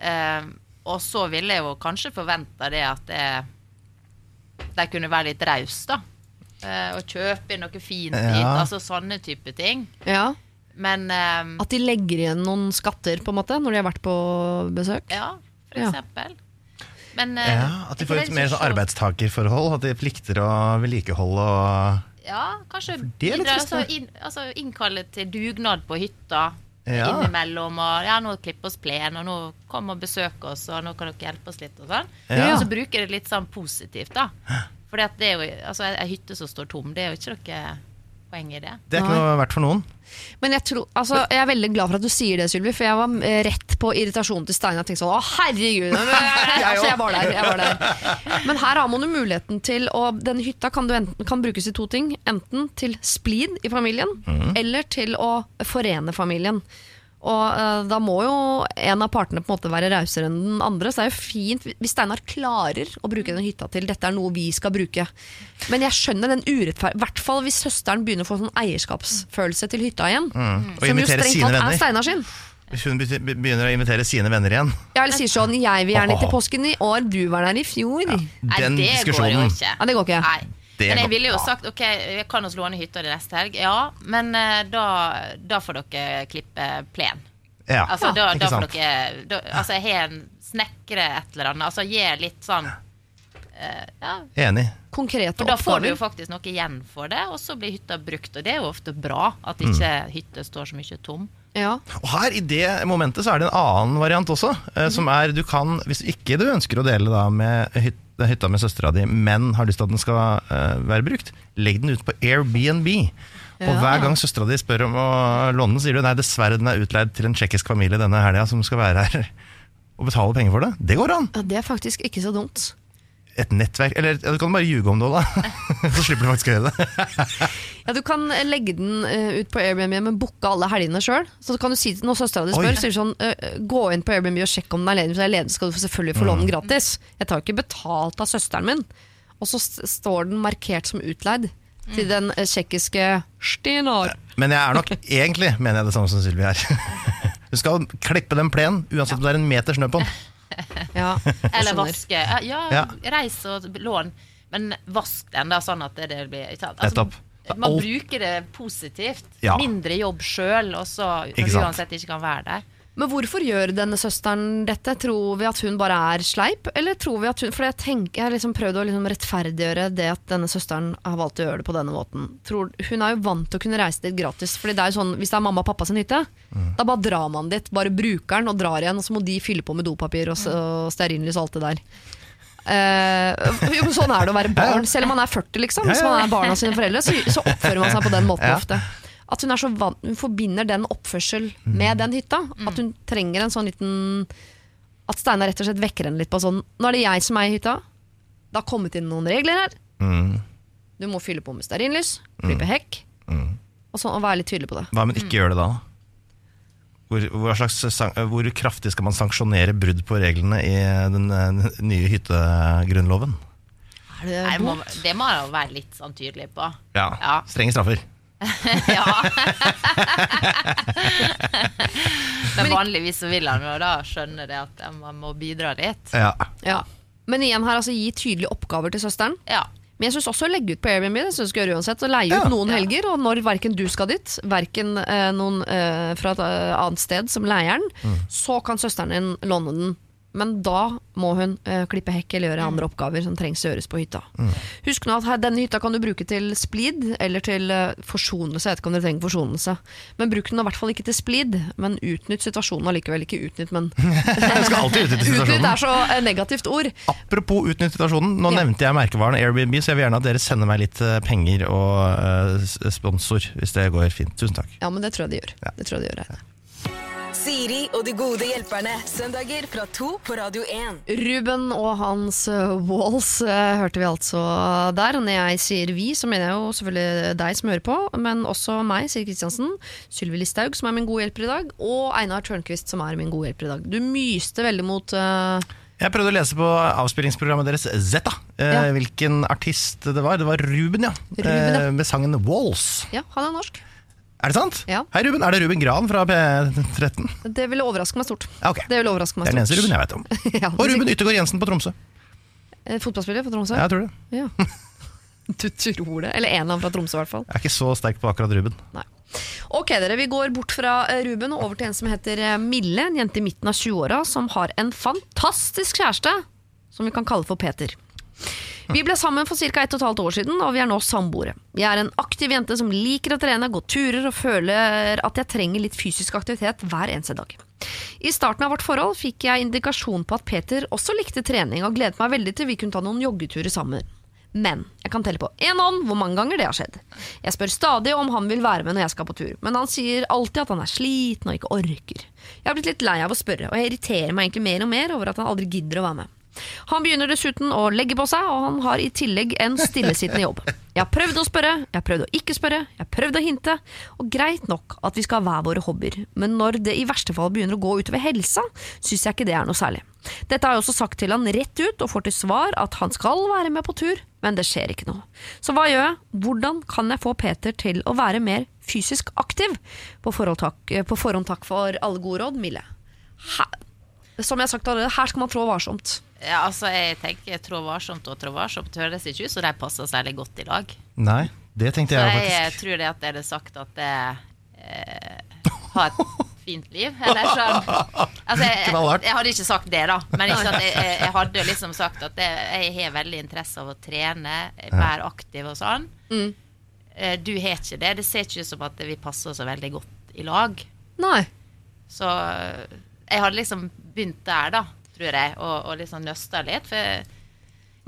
Eh, og så ville jeg jo kanskje forventa det at det, de kunne være litt rause, da. Eh, og kjøpe inn noe fint Ja. dit. Altså sånne type ting. ja. Men um, At de legger igjen noen skatter på en måte når de har vært på besøk. ja, for Ja. eksempel. Men uh, Ja, At de får et mer sånn arbeidstakerforhold? At de plikter å vedlikeholde og Ja, kanskje bidra, altså, inn, altså innkalle til dugnad på hytta Ja. innimellom. Og ja, nå klipp oss plen, og nå kom og besøk oss, og nå kan dere hjelpe oss litt. Og sånn. Ja. Og så bruker det litt sånn positivt, da. For det er jo, altså, ei hytte som står tom, det er jo ikke noe poeng i det. Det er ikke noe verdt for noen. Men jeg, tror, altså, jeg er veldig glad for at du sier det, Sylvi, for jeg var eh, rett på irritasjonen til Steinar. Jeg tenkte sånn, å herregud men, altså, jeg, var der, jeg var der. Men her har man jo muligheten til å Denne hytta kan, du enten, kan brukes i to ting. Enten til splid i familien, eller til å forene familien. Og eh, da må jo en av partene på en måte være rausere enn den andre. Så det er jo fint hvis Steinar klarer å bruke den hytta til dette er noe vi skal bruke. Men jeg skjønner den urettferd... I hvert fall hvis søsteren begynner å få sånn eierskapsfølelse til hytta igjen. Og Som jo strengt sine tatt er. Steinar sin. Hvis hun be- be- begynner å invitere sine venner igjen. Ja, eller sier sånn 'jeg vil gjerne til påsken i år, du var der i fjor'. Ja, Nei, det det går jo ikke. Ja, det går ikke. Nei. Det men jeg ville jo sagt ok, jeg kan oss låne hytta di neste helg. Ja, men eh, da, da får dere klippe plen. Ja, Altså, da, ikke da får sant? dere da, Altså, jeg har en snekre et eller annet. Altså, gi litt sånn eh, Ja. Enig. Konkrete For da får du jo faktisk noe igjen for det, og så blir hytta brukt. Og det er jo ofte bra at ikke hytta står så mye tom. Ja. Og her i det momentet så er det en annen variant også. eh, Som er du kan, hvis ikke du ønsker å dele da med hyt, hytta med søstera di, men har lyst til at den skal eh, være brukt, legg den ut på Airbnb. Og hver gang søstera di spør om å låne den, sier du nei, dessverre den er utleid til en tsjekkisk familie denne helga som skal være her og betale penger for det. Det går an. ja, det er faktisk ikke så dumt. Et nettverk Eller ja, du kan bare ljuge om det òg, da. Så slipper du faktisk å gjøre det. Ja, Du kan eh, legge den uh, ut på Airbnb, men booke alle helgene sjøl. Så kan du si til når søstera di spør, sier sånn uh, Gå inn på Airbnb og sjekk om den er ledig. Hvis den er ledig, skal du selvfølgelig få låne den gratis. Jeg tar jo ikke betalt av søsteren min. Og så står den markert som utleid til den eh, tsjekkiske Stinar. Men jeg er nok egentlig mener jeg det samme som Sylvi her. Du skal klippe den plen, uansett om det er en meter snø på den. Ja, Eller vaske. Ja, ja, reis og lån. Men vask den da, sånn at det blir ikke sant? Nettopp. man Alt- bruker det positivt. Ja. Mindre jobb sjøl, og så Ikke når du sant. uansett ikke kan være der. Men hvorfor gjør denne søsteren dette? Tror vi at hun bare er sleip? Eller tror vi at hun For jeg, tenker, jeg har liksom prøvd å liksom rettferdiggjøre det at denne søsteren har valgt å gjøre det på denne måten. Tror, hun er jo vant til å kunne reise dit gratis. Fordi det er jo sånn, Hvis det er mamma og pappa sin hytte, da bare drar man dit. Bare bruker den og drar igjen, og så må de fylle på med dopapir og, s- og stearinlys og alt det der. Uh, jo, sånn er det å være barn. Selv om man er 40, liksom. Hvis man er barna sine foreldre, så, så oppfører man seg på den måten ofte. At hun er så vant Hun forbinder den oppførsel med den hytta. At hun trenger en sånn liten At Steinar rett og slett vekker henne litt på sånn Nå er det jeg som er i hytta. Det har kommet inn noen regler her. Mm. Du må fylle på med stearinlys, klippe hekk. Og, så, og være litt tydelig på det. Hva om hun ikke gjør det da? Hvor, hva slags, hvor kraftig skal man sanksjonere brudd på reglene i den den nye hyttegrunnloven? Det Nei, må, det må jeg jo være litt sånn tydelig på. Ja, Ja. Strenge straffer. ja. Men vanligvis så vil han jo da skjønne det at man må bidra litt. Ja. Ja. Men igjen her, altså gi tydelige oppgaver til søsteren. Ja. Men jeg syns også å legge ut på Airbnb det synes jeg gjøre uansett. Å leie Ja. ut noen helger, og når verken du skal dit, verken eh, noen eh, fra et eh, annet sted som leieren, Mm. så kan søsteren din låne den. Men da må hun eh, klippe hekk eller gjøre andre oppgaver som trengs å gjøres på hytta. Mm. Husk nå at her, denne hytta kan du bruke til splid eller til eh, forsonelse. Jeg vet ikke om dere trenger forsonelse. Men bruk den i hvert fall ikke til splid, men utnytt situasjonen allikevel. Ikke utnytt, men Du skal alltid utnytte utnytt er så eh, negativt ord. Apropos utnytt situasjonen, nå Ja. nevnte jeg merkevaren Airbnb, så jeg vil gjerne at dere sender meg litt eh, penger og eh, sponsor, hvis det går fint. Tusen takk. Ja, men det tror jeg de gjør. Ja. Det tror jeg de gjør Reine. Siri og de gode hjelperne. Søndager fra to på Radio 1. Ruben og hans uh, Walls uh, hørte vi altså der. Og når jeg sier vi, så mener jeg jo selvfølgelig deg som hører på, men også meg, Siri Kristiansen, Sylvi Listhaug, som er min gode hjelper i dag, og Einar Tørnquist, som er min gode hjelper i dag. Du myste veldig mot uh, Jeg prøvde å lese på avspillingsprogrammet deres Zeta, eh, Ja. hvilken artist det var. Det var Ruben, ja. Ruben, ja. Eh, med sangen Walls. Ja, han er norsk. Er det sant? Ja. Hei, Ruben. Er det Ruben Gran fra P13? Det ville overraske meg stort. Okay. Det ville overraske Det er den eneste. Ruben jeg vet om. Ja, Og Ruben Yttergård Jensen på Tromsø. Eh, Fotballspiller på Tromsø? Ja, jeg tror det. Ja. Du tror det? Eller en av dem fra Tromsø, i hvert fall. Jeg er ikke så sterk på akkurat Ruben. Nei. Ok, dere, Vi går bort fra eh, Ruben og over til en som heter eh, Mille, en jente i midten av 20-åra som har en fantastisk kjæreste som vi kan kalle for Peter. Vi ble sammen for ca. 1 12 år siden, og vi er nå samboere. Jeg er en aktiv jente som liker å trene, gå turer og føler at jeg trenger litt fysisk aktivitet hver eneste dag. I starten av vårt forhold fikk jeg indikasjon på at Peter også likte trening, og gledet meg veldig til vi kunne ta noen joggeturer sammen. Men jeg kan telle på én hånd hvor mange ganger det har skjedd. Jeg spør stadig om han vil være med når jeg skal på tur, men han sier alltid at han er sliten og ikke orker. Jeg har blitt litt lei av å spørre, og jeg irriterer meg egentlig mer og mer over at han aldri gidder å være med. Han begynner dessuten å legge på seg, og han har i tillegg en stillesittende jobb. Jeg har prøvd å spørre, jeg har prøvd å ikke spørre, jeg har prøvd å hinte, og greit nok at vi skal ha hver våre hobbyer, men når det i verste fall begynner å gå utover helsa, syns jeg ikke det er noe særlig. Dette har jeg også sagt til han rett ut, og får til svar at han skal være med på tur, men det skjer ikke noe. Så hva gjør jeg? Hvordan kan jeg få Peter til å være mer fysisk aktiv? På forhånd takk, på forhånd takk for alle gode råd, Mille. Her, som jeg har sagt allerede, her skal man trå varsomt. Ja, altså jeg tenker Trå varsomt og Trå varsomt høres ikke ut så de passer særlig godt i lag. Nei, det tenkte jeg, jeg faktisk. Så jeg tror det at det hadde sagt at jeg eh, har et fint liv. Eller sånn. Altså, jeg, jeg, jeg hadde ikke sagt det, da. Men ikke sant, jeg, jeg hadde liksom sagt at jeg, jeg har veldig interesse av å trene, være aktiv og sånn. Mm. Eh, Du har ikke det. Det ser ikke ut som at vi passer så veldig godt i lag. Nei. Så eh, jeg hadde liksom begynt der, da, tror jeg, og, og liksom nøsta litt. For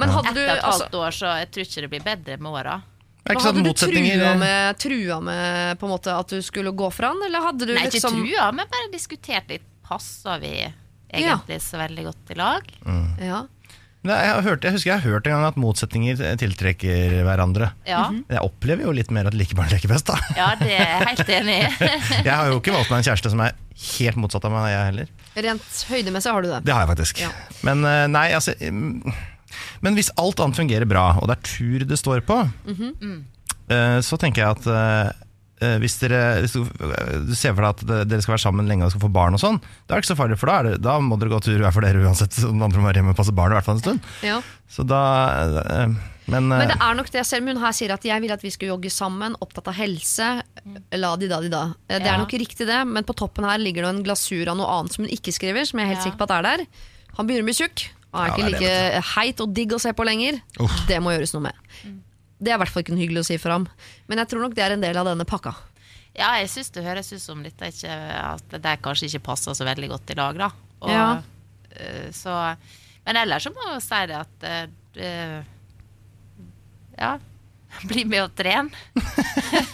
Men hadde etter du, et altså, halvt år, så jeg tror ikke det blir bedre med åra. Ikke hadde sånn du trua med, trua med på en måte at du skulle gå fra han, eller hadde du Nei, ikke liksom trua, men bare diskutert litt. Passa vi egentlig så veldig godt i lag? Ja. Nei, Jeg, har hørt, jeg husker jeg har hørt en gang at motsetninger tiltrekker hverandre. Ja, Men jeg opplever jo litt mer at likebarn leker best, da. ja det er jeg helt enig i. Jeg har jo ikke valgt meg en kjæreste som er helt motsatt av meg, jeg heller. Rent høydemessig har du det. Det har jeg faktisk. Ja. Men eh, nei, altså mm, Men hvis alt annet fungerer bra, og det er tur det står på, eh, så tenker jeg at eh, hvis, dere, hvis du, du ser for deg at dere skal være sammen lenge og skal få barn, og sånn Da er det ikke så farlig, for da, er det, da må dere gå tur hver for dere uansett. Så Den andre må være hjemme og passe barn i hvert fall en stund. Ja. Så da Men, Men det eh, er nok det selv om hun her sier at jeg vil at vi skal jogge sammen, opptatt av helse. La de da de da. Det Det er nok riktig det, men på toppen her ligger det en glasur av noe annet som hun ikke skriver, som jeg er helt Ja. sikker på at er der. Han begynner å bli tjukk. Han er Ja, ikke det er like heit og digg å se på lenger. Uff. Det må gjøres noe med. Det er i hvert fall ikke noe hyggelig å si for ham. Men jeg tror nok det er en del av denne pakka. Ja, jeg syns det høres ut som dette ikke, at de kanskje ikke passer så veldig godt i lag, da. Og, Ja. eh, så, men ellers så må jeg si det at eh, det- Ja. Bli med og trene.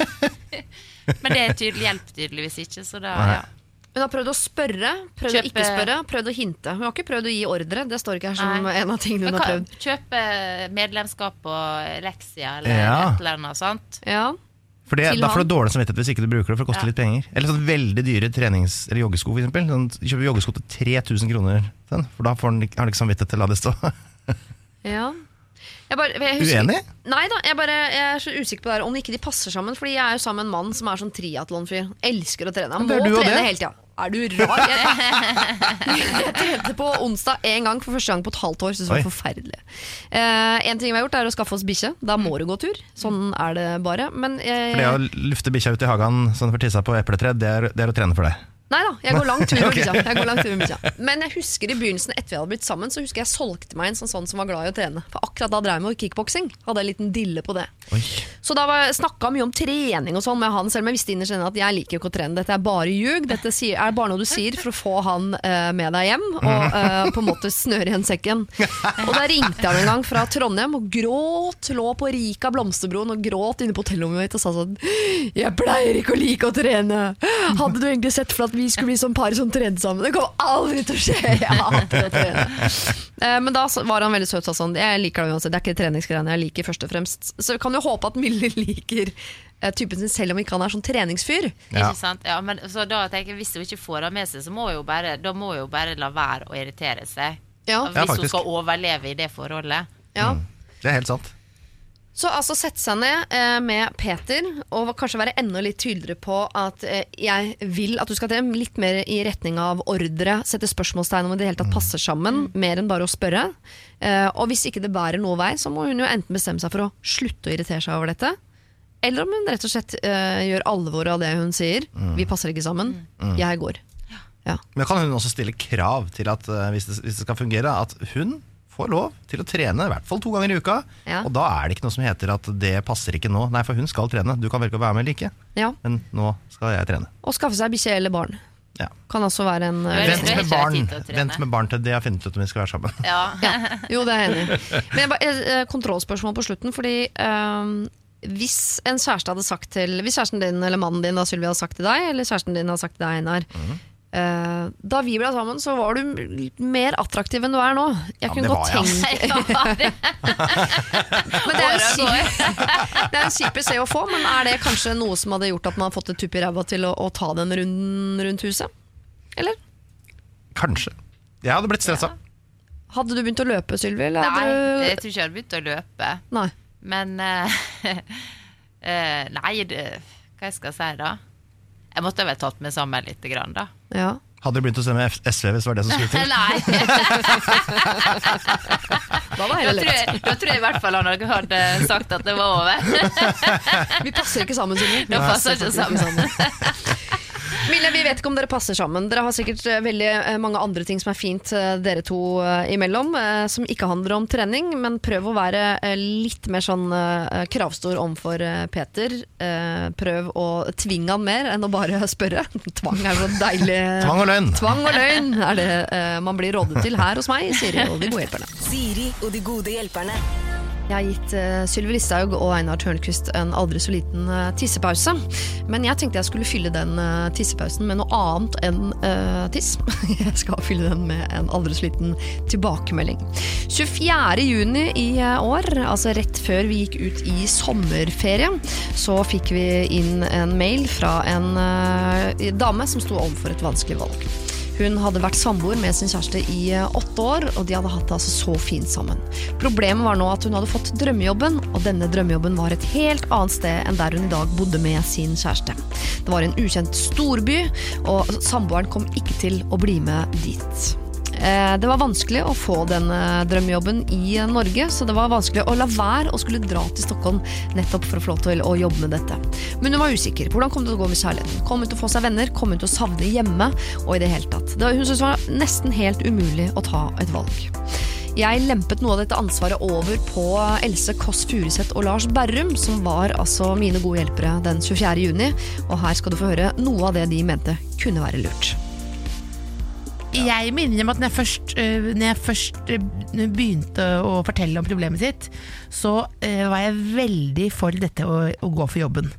men det er tydelig, hjelper tydeligvis ikke, så da ja. Hun har prøvd å spørre, prøvd å ikke spørre, prøvd å hinte. Hun har ikke prøvd å gi ordre. Det står ikke her som Nei. en av tingene hun har prøvd. kjøpe medlemskap på Lexia eller Ja. et eller annet sånt. Ja. For det, Da får du dårlig samvittighet hvis ikke du bruker det, for det koster Ja. litt penger. Eller sånn veldig dyre trenings- eller joggesko, for eksempel. Sånn, kjøper joggesko til 3000 kroner, sånn, for da får den, har du ikke samvittighet til å la det stå. Ja. Jeg bare, jeg husker- Uenig? Nei da, jeg, bare, jeg er så usikker på det her om ikke de passer sammen. Fordi jeg er jo sammen med en mann som er sånn triatlonfyr. Elsker å trene. Han må trene hele tida. Er du rar? Jeg, trente på onsdag én gang for første gang på et halvt år. Så det var forferdelig. Eh, en ting vi har gjort, er å skaffe oss bikkje. Da må du gå tur. Sånn er det bare. Men jeg, For det å lufte bikkja ut i hagen sånn for tissa på epletre, det er, det er å trene for deg. Nei da, jeg går lang tur med bikkja. Bikkja. Men jeg husker i begynnelsen etter vi hadde blitt sammen, så husker jeg solgte meg en sånn, sånn som var glad i å trene. For akkurat da drev jeg med kickboksing. Hadde en liten dille på det. Oi. Så da var- snakka mye om trening og sånn med han, selv om jeg visste innerst inne at jeg liker ikke å trene. Dette er bare ljug. Dette er bare noe du sier for å få han uh, med deg hjem, og uh, på en måte snøre igjen sekken. Og da ringte jeg ham en gang fra Trondheim og gråt, lå på Rika Blomsterbroen og gråt inne på hotellrommet mitt og sa sånn Jeg pleier ikke å like å trene. Hadde du egentlig sett for at vi skulle bli sånn par som trente sammen? Det kommer aldri til å skje. Jeg hater å trene. Eh, Men da var han veldig søt og sa sånn Jeg liker det uansett. Det er ikke treningsgreiene jeg liker først og fremst. Så vi kan jo håpe at Mille liker eh, typen sin selv om ikke han er sånn treningsfyr. Ja. Ikke sant? Ja, men, så da tenker jeg, Hvis hun ikke får det med seg, så må hun jo bare, da må hun bare la være å irritere seg. Ja. Hvis Ja, hun skal overleve i det forholdet. Ja. Det er helt sant. Så altså sette seg ned eh, med Peter og kanskje være enda litt tydeligere på at eh, jeg vil at du skal til litt mer i retning av ordre, sette spørsmålstegn om det hele tatt passer sammen, mer enn bare å spørre. Eh, og hvis ikke det bærer noe vei, så må hun jo enten bestemme seg for å slutte å irritere seg over dette, eller om hun rett og slett eh, gjør alvor av det hun sier. Vi passer ikke sammen, jeg går. Ja. Men kan hun også stille krav til at eh, hvis, det, hvis det skal fungere, at hun får lov til å trene i hvert fall to ganger i uka. Ja. Og da er det ikke noe som heter at det passer ikke nå. Nei, for hun skal trene. Du kan velge å være med eller ikke, ja. men nå skal jeg trene. Og skaffe seg bikkje eller barn. Ja. Kan også være en eh, Vent med, barn. Vent med barn til det har funnet ut om vi skal være sammen. Ja. Jo, det er jeg enig i. Men bare, eh, kontrollspørsmål på slutten. Fordi um, hvis en kjæreste hadde sagt til Hvis kjæresten din eller mannen din da, Sylvia, hadde sagt til deg, eller kjæresten din hadde sagt til deg, Einar eh, Da vi ble sammen, så var du litt mer attraktiv enn du er nå. Jeg Ja, kunne godt tenke ja. Men det er en Åra kjip, en kjip beskjed å få, men er det kanskje noe som hadde gjort at man hadde fått et tupp i ræva til å, å ta den runden rundt huset? Eller? Kanskje. Jeg hadde blitt stressa. Hadde du begynt å løpe, Sylvi? Nei, hadde jeg tror ikke jeg hadde begynt å løpe. Nei. Men uh, uh, Nei, det, hva jeg skal si da? Jeg måtte vel tatt meg sammen litt, grann, da. Ja. Hadde du begynt å stemme F- SV hvis det var det som skulle til? Nei, Da var da det tror, jeg, da tror jeg i hvert fall han hadde sagt at det var over. Vi passer ikke sammen, Sylvi. Vi Da passer ikke faktisk Mille, vi vet ikke om dere passer sammen. Dere har sikkert eh, veldig eh, mange andre ting som er fint eh, dere to imellom, som ikke handler om trening, men prøv å være litt mer sånn kravstor overfor Peter. Eh, Prøv å tvinge han mer enn å bare spørre. Tvang er så deilig. Tvang og løgn. Tvang og løgn er det man blir rådet til her hos meg, Siri og de gode hjelperne. Siri og de gode hjelperne. Jeg har gitt uh, Sylvi Listhaug og Einar Tørnquist en aldri så liten eh, tissepause. Men jeg tenkte jeg skulle fylle den eh, tissepausen med noe annet enn uh, tiss. jeg skal fylle den med en aldri så liten tilbakemelding. 24. juni i år, altså rett før vi gikk ut i sommerferie, så fikk vi inn en mail fra en dame som sto overfor et vanskelig valg. Hun hadde vært samboer med sin kjæreste i eh, åtte år, og de hadde hatt det altså så fint sammen. Problemet var nå at hun hadde fått drømmejobben, og denne drømmejobben var et helt annet sted enn der hun i dag bodde med sin kjæreste. Det var en ukjent storby, og samboeren kom ikke til å bli med dit. Eh, Det var vanskelig å få den eh, drømmejobben i eh, Norge, så det var vanskelig å la være å skulle dra til Stockholm nettopp for å få lov til å jobbe med dette. Men hun var usikker. Hvordan kom det til å gå med kjærligheten? Kom hun til å få seg venner? Kom hun til å savne hjemme? Og i det hele tatt. Det var, hun syntes det var nesten helt umulig å ta et valg. Jeg lempet noe av dette ansvaret over på Else Kåss Furuseth og Lars Berrum, som var altså mine gode hjelpere den 24. juni, og her skal du få høre noe av det de mente kunne være lurt. Jeg må innrømme at når jeg først, øh, når jeg først øh, begynte å fortelle om problemet sitt, så øh, var jeg veldig for dette å, å gå for jobben.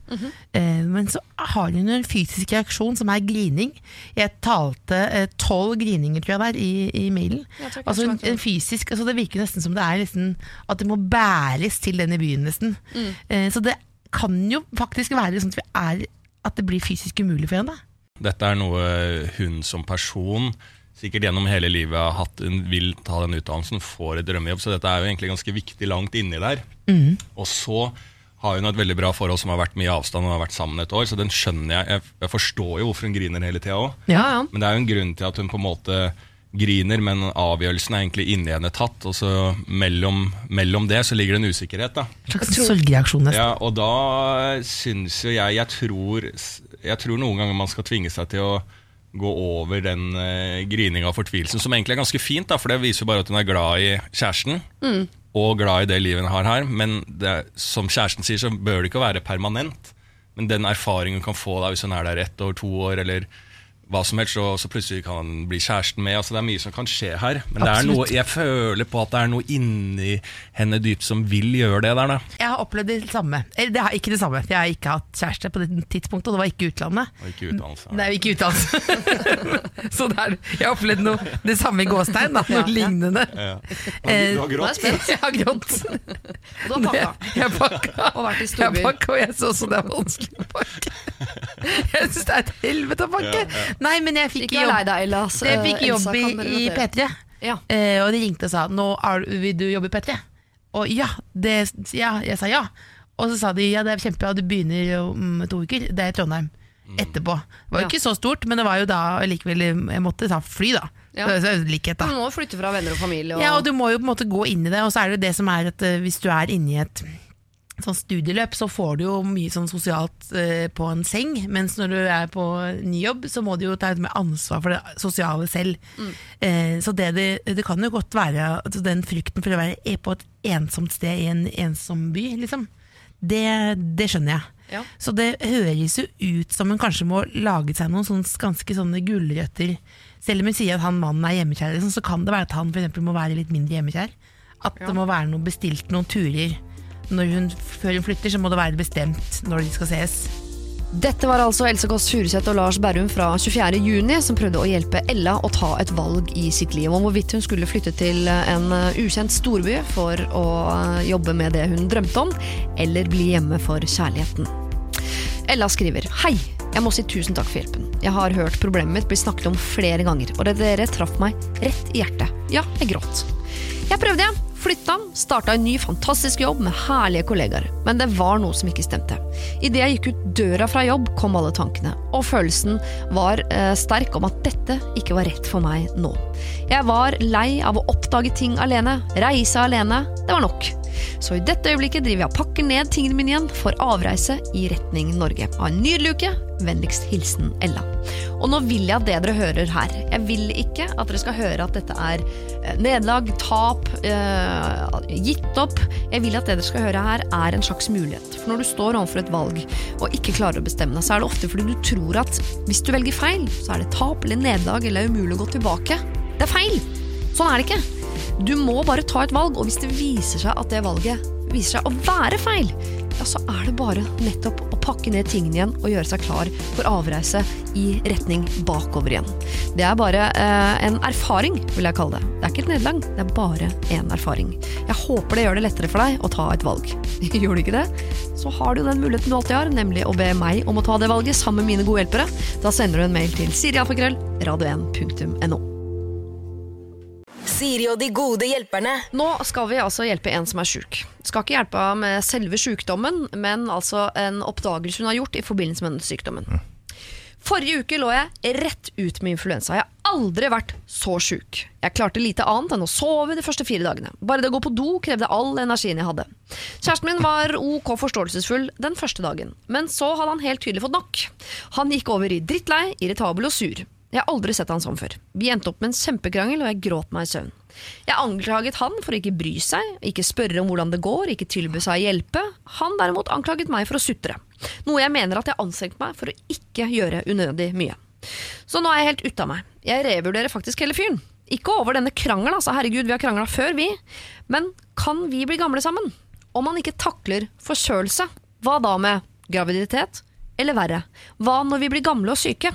Eh, men så har hun en fysisk reaksjon som er grining. Jeg talte eh, tolv grininger, tror jeg det er, i, i mailen. Altså, så en, en fysisk, altså Det virker nesten som det er nesten, at det må bæres til den i byen, nesten. Mm. Eh, så det kan jo faktisk være sånn at, vi er, at det blir fysisk umulig for henne. Dette er noe hun som person sikkert gjennom hele livet har hatt, hun vil ta den utdannelsen, får et drømmejobb. Så dette er jo egentlig ganske viktig langt inni der. Og så har hun et veldig bra forhold som har vært mye i avstand og har vært sammen et år. Så den skjønner jeg. Jeg, jeg forstår jo hvorfor hun griner hele tida òg. Ja, ja. Men det er jo en grunn til at hun på en måte griner, men avgjørelsen er egentlig inni henne tatt. Og så mellom, mellom det så ligger det en usikkerhet. da. En slags sorgreaksjon, nesten. Ja, og da syns jo jeg jeg tror, jeg tror noen ganger man skal tvinge seg til å gå over den uh, grininga og fortvilelsen, som egentlig er ganske fint, da, for det viser jo bare at hun er glad i kjæresten. Og glad i det livet hun har her. Men det, som kjæresten sier, så bør det ikke være permanent. Men den erfaringen hun kan få da, hvis hun er der ett år, to år, eller hva som helst, og så plutselig kan han bli kjæresten med. Altså, det er mye som kan skje her. Men det er noe, jeg føler på at det er noe inni henne dypt som vil gjøre det der. da. Jeg har opplevd det samme. Eller det er ikke det samme. Jeg har ikke hatt kjæreste på det tidspunktet, og det var ikke utlandet. Og ikke utdannelse. Nei, ikke utdannelse. så det er, jeg har opplevd noe, det samme i gåstein, da, noe lignende. Ja. Eh, Du har grått? Jeg har grått. Og du har pakka. Jeg pakka. Og vært i Jeg storbyer. pakka, og jeg så også det er vanskelig å pakke. Jeg syns det er et helvete å pakke. Nei, men jeg fikk Ikke vær lei jobb, deg, Ella. ass. jeg fikk Eh, jobb i, kan i relatere. P3. Ja. Eh, og de ringte og sa nå er, du- vil du jobbe i P3. Og ja, det, ja, jeg sa ja. Og så sa de ja, det er kjempebra, du begynner om to uker. Det er i Trondheim. Etterpå. Det var jo Ja. ikke så stort, men det var jo da likevel Jeg måtte ta fly, da. Ja. Så det er jo likhet, da. Du må flytte fra venner og familie. Og... Ja, og du må jo på en måte gå inn i det, og så er det jo det som er at eh, hvis du er inne i et sånn studieløp, så får du jo mye sånn sosialt eh, på en seng, mens når du er på ny jobb, så må du jo ta ut mer ansvar for det sosiale selv. Eh, så det, det, det kan jo godt være altså den frykten for å være på et ensomt sted i en ensom by, liksom. Det, det skjønner jeg. Ja. Så det høres jo ut som hun kanskje må lage seg noen sånne, ganske sånne gulrøtter. Selv om hun sier at han mannen er hjemmekjær, liksom, så kan det være at han for eksempel må være litt mindre hjemmekjær. At det må være noe bestilt noen turer. Hun, før hun flytter, så må det være bestemt når de skal ses. Dette var altså Else Kåss Furuseth og Lars Berrum fra 24. juni som prøvde å hjelpe Ella å ta et valg i sitt liv om hvorvidt hun skulle flytte til en uh, ukjent storby for å uh, jobbe med det hun drømte om, eller bli hjemme for kjærligheten. Ella skriver Hei, jeg må si tusen takk for hjelpen. Jeg har hørt problemet mitt bli snakket om flere ganger, og det dere traff meg rett i hjertet. Ja, jeg gråt. Jeg prøvde, jeg. Flytta, starta en ny fantastisk jobb med herlige kollegaer, men det var noe som ikke stemte. Idet jeg gikk ut døra fra jobb, kom alle tankene, og følelsen var eh, sterk om at dette ikke var rett for meg nå. Jeg var lei av å oppdage ting alene, reise alene, det var nok. Så i dette øyeblikket driver jeg og pakker ned tingene mine igjen for avreise i retning Norge. Ha en nydelig uke. Vennligst hilsen Ella. Og nå vil jeg at det dere hører her. Jeg vil ikke at dere skal høre at dette er eh, nederlag, tap, eh, gitt opp. Jeg vil at det dere skal høre her er en slags mulighet. For når du står overfor et valg og ikke klarer å bestemme deg, så er det ofte fordi du tror at hvis du velger feil, så er det tap eller nederlag eller umulig å gå tilbake. Det er feil! Sånn er det ikke. Du må bare ta et valg, og hvis det viser seg at det valget viser seg å være feil, ja, så er det bare nettopp å pakke ned tingene igjen og gjøre seg klar for avreise i retning bakover igjen. Det er bare eh, en erfaring, vil jeg kalle det. Det er ikke et nederlag, det er bare en erfaring. Jeg håper det gjør det lettere for deg å ta et valg. Gjør det ikke det, så har du den muligheten du alltid har, nemlig å be meg om å ta det valget sammen med mine gode hjelpere. Da sender du en mail til sirialfakrøll radio1.no. Siri og de gode hjelperne. Nå skal vi altså hjelpe en som er sjuk. Skal ikke hjelpe henne med selve sjukdommen, men altså en oppdagelse hun har gjort i forbindelse med den sykdommen. Forrige uke lå jeg rett ut med influensa. Jeg har aldri vært så sjuk. Jeg klarte lite annet enn å sove de første fire dagene. Bare det å gå på do krevde all energien jeg hadde. Kjæresten min var ok forståelsesfull den første dagen, men så hadde han helt tydelig fått nok. Han gikk over i drittlei, irritabel og sur. Jeg har aldri sett han sånn før. Vi endte opp med en kjempekrangel, og jeg gråt meg i søvn. Jeg anklaget han for å ikke bry seg, ikke spørre om hvordan det går, ikke tilby seg å hjelpe. Han derimot anklaget meg for å sutre. Noe jeg mener at jeg anstrengte meg for å ikke gjøre unødig mye. Så nå er jeg helt ute av meg. Jeg revurderer faktisk hele fyren. Ikke over denne krangelen, altså herregud, vi har krangla før, vi. Men kan vi bli gamle sammen? Om man ikke takler forkjølelse, hva da med graviditet? Eller verre, hva når vi blir gamle og syke?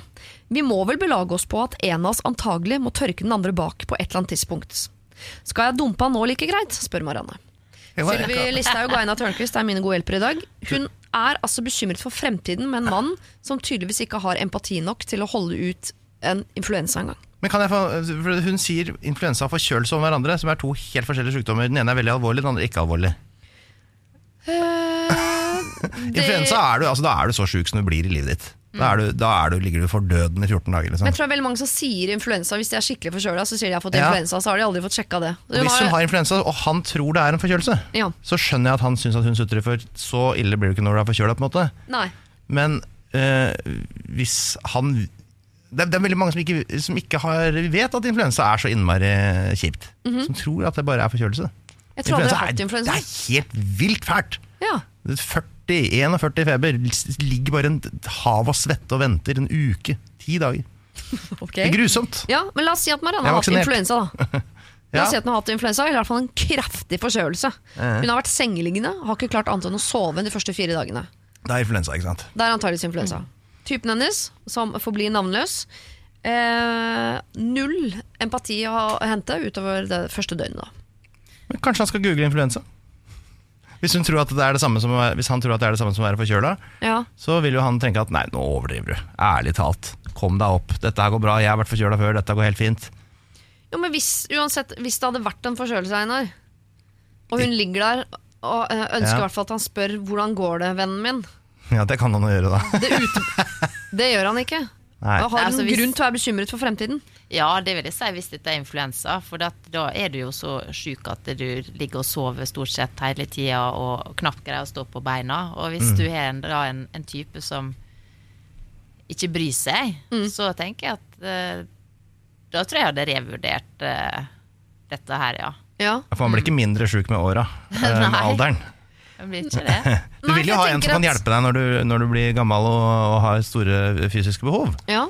Vi må vel belage oss på at en av oss antagelig må tørke den andre bak på et eller annet tidspunkt. Skal jeg dumpe han nå like greit? spør Marianne. Sylvi Listhaug og Aina Tørnquist er mine gode hjelpere i dag. Hun er altså bekymret for fremtiden med en mann som tydeligvis ikke har empati nok til å holde ut en influensa engang. Men kan jeg få, Hun sier influensa og forkjølelse om hverandre, som er to helt forskjellige sykdommer. Den ene er veldig alvorlig, den andre ikke alvorlig. Influensa er du, altså, da er du så sjuk som du blir i livet ditt. Da, du, da du, ligger du for døden i 14 dager. Men Liksom. jeg tror det er veldig mange som sier influensa hvis de er skikkelig forkjøla. Så sier de har fått Ja. influensa, så har de aldri fått sjekka det. Hun Hvis hun har influensa, og han tror det er en forkjølelse, Ja. så skjønner jeg at han syns at hun sutrer, for så ille blir det ikke når du er forkjøla. Men øh, hvis han det er, det er veldig mange som ikke, som ikke har, vet at influensa er så innmari kjipt. Som tror at det bare er forkjølelse. Jeg tror aldri jeg Influensa har hatt influensa. det er helt vilt fælt! Ja. Det er 40, 41 i feber, ligger bare en hav av svette og venter en uke. Ti dager. Okay. Det er grusomt. Ja, men la oss si at Marianne har hatt influensa. da La oss Ja. si at hun har hatt influensa, eller i hvert fall en kraftig forkjølelse. Hun har vært sengeliggende, har ikke klart annet enn å sove de første fire dagene. Det er influensa, ikke sant. Det er antakeligvis influensa. Typen hennes, som forblir navnløs, eh, null empati å hente utover det første døgnet. da Men kanskje han skal google influensa? Hvis, hun tror at det er det samme som, hvis han tror at det er det samme som å være forkjøla, Ja, så vil jo han tenke at nei, nå overdriver du. Ærlig talt. Kom deg opp. Dette her går bra. Jeg har vært forkjøla før. Dette går helt fint. Jo, men hvis, uansett, hvis det hadde vært en forkjølelse, Einar, og hun ligger der og eh, ønsker i Ja. hvert fall at han spør 'hvordan går det, vennen min', Ja, det kan han jo gjøre, da. det, ute, det gjør han ikke. Nei. Har Altså, noen hvis- grunn til å være bekymret for fremtiden. Ja, det vil jeg si hvis dette er influensa. For at, da er du jo så sjuk at du ligger og sover stort sett hele tida og knapt greier å stå på beina. Og hvis Mm. du er en, da en, en type som ikke bryr seg, Mm. så tenker jeg at eh, Da tror jeg jeg hadde revurdert eh, dette her, ja. Ja. For man blir ikke mindre sjuk med åra, enn med alderen. Det blir ikke det. Du vil jo ha en som kan hjelpe deg når du, når du blir gammel og, og har store fysiske behov. ja.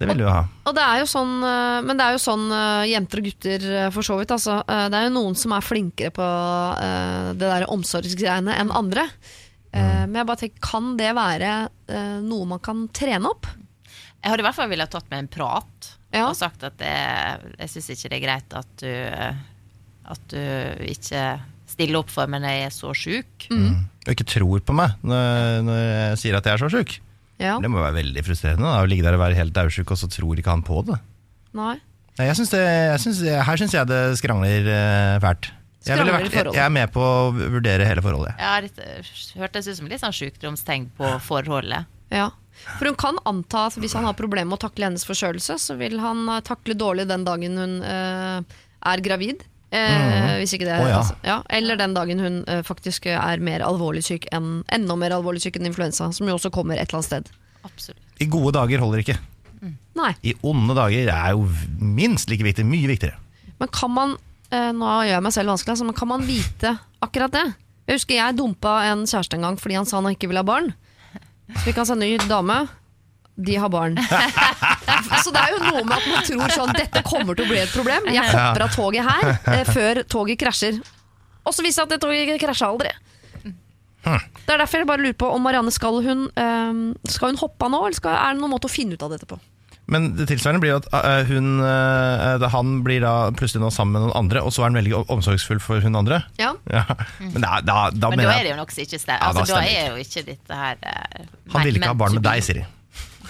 Det vil du ha. Og det er jo sånn, eh, men det er jo sånn eh, jenter og gutter eh, for så vidt. Altså. Det er jo noen som er flinkere på det der omsorgsgreiene enn andre. Mm. Men jeg bare tenker, kan det være noe man kan trene opp? Jeg hadde i hvert fall villet tatt med en prat Ja. og sagt at det, jeg syns ikke det er greit at du, at du ikke stiller opp for meg når jeg er så sjuk. Og ikke tror på meg når, når jeg sier at jeg er så sjuk. Ja. Det må være veldig frustrerende da, å ligge der og være helt daudsjuk, og så tror ikke han på det. Nei. Nei, jeg synes det, jeg synes, her syns jeg det skrangler eh, fælt. Jeg, ville vært, jeg, jeg er med på å vurdere hele forholdet. jeg. har dette hørtes ut som litt sånn sjukdomstegn på forholdet. Ja. For hun kan anta at hvis han har problemer med å takle hennes forkjølelse, så vil han eh, takle dårlig den dagen hun eh, er gravid. Eh, Hvis ikke det oh, ja. altså, ja. Eller den dagen hun eh, faktisk er mer alvorlig syk enn enda mer alvorlig syk enn influensa, som jo også kommer et eller annet sted. Absolutt. I gode dager holder ikke. Nei, I onde dager er jo minst like viktig. Mye viktigere. Men kan man eh, Nå gjør jeg meg selv vanskelig, altså, men kan man vite akkurat det? Jeg husker jeg dumpa en kjæreste en gang fordi han sa han ikke ville ha barn. Så fikk han seg ny dame. De har barn. Så det er jo noe med at man tror sånn Dette kommer til å bli et problem. Jeg hopper av toget her eh, før toget krasjer. Og så viser det seg at det toget krasja aldri. Det er derfor jeg bare lurer på om Marianne skal hun, eh, skal hun hoppe av nå, eller skal, er det noen måte å finne ut av dette på? Men det tilsvarende blir jo at eh, hun, eh, da han blir da plutselig nå sammen med noen andre, og så er han veldig omsorgsfull for hun andre. Ja. Ja. Men da, da, da Men da er det jo nok ikke stemmer. Ja, da Altså, da stemmer er jo ikke dette her Han ville ikke ha barn med deg, Siri.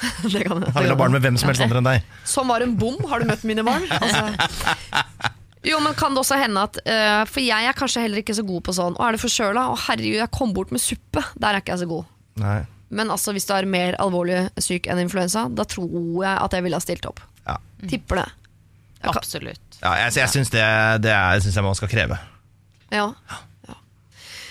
Det kan, det Han vil ha barn med hvem som helst andre enn deg. Som var en bom. Har du møtt mine barn? Altså. Jo, men kan det også hende at uh, For jeg er kanskje heller ikke så god på sånn Å, er det forkjøla? Å, herregud, jeg kom bort med suppe. Der er ikke jeg så god. Nei. Men altså, hvis du er mer alvorlig syk enn influensa, da tror jeg at jeg ville ha stilt opp. Ja. Tipper det. Jeg kan- Absolutt. Ja, jeg, jeg syns det, det er, synes jeg man skal kreve. Ja.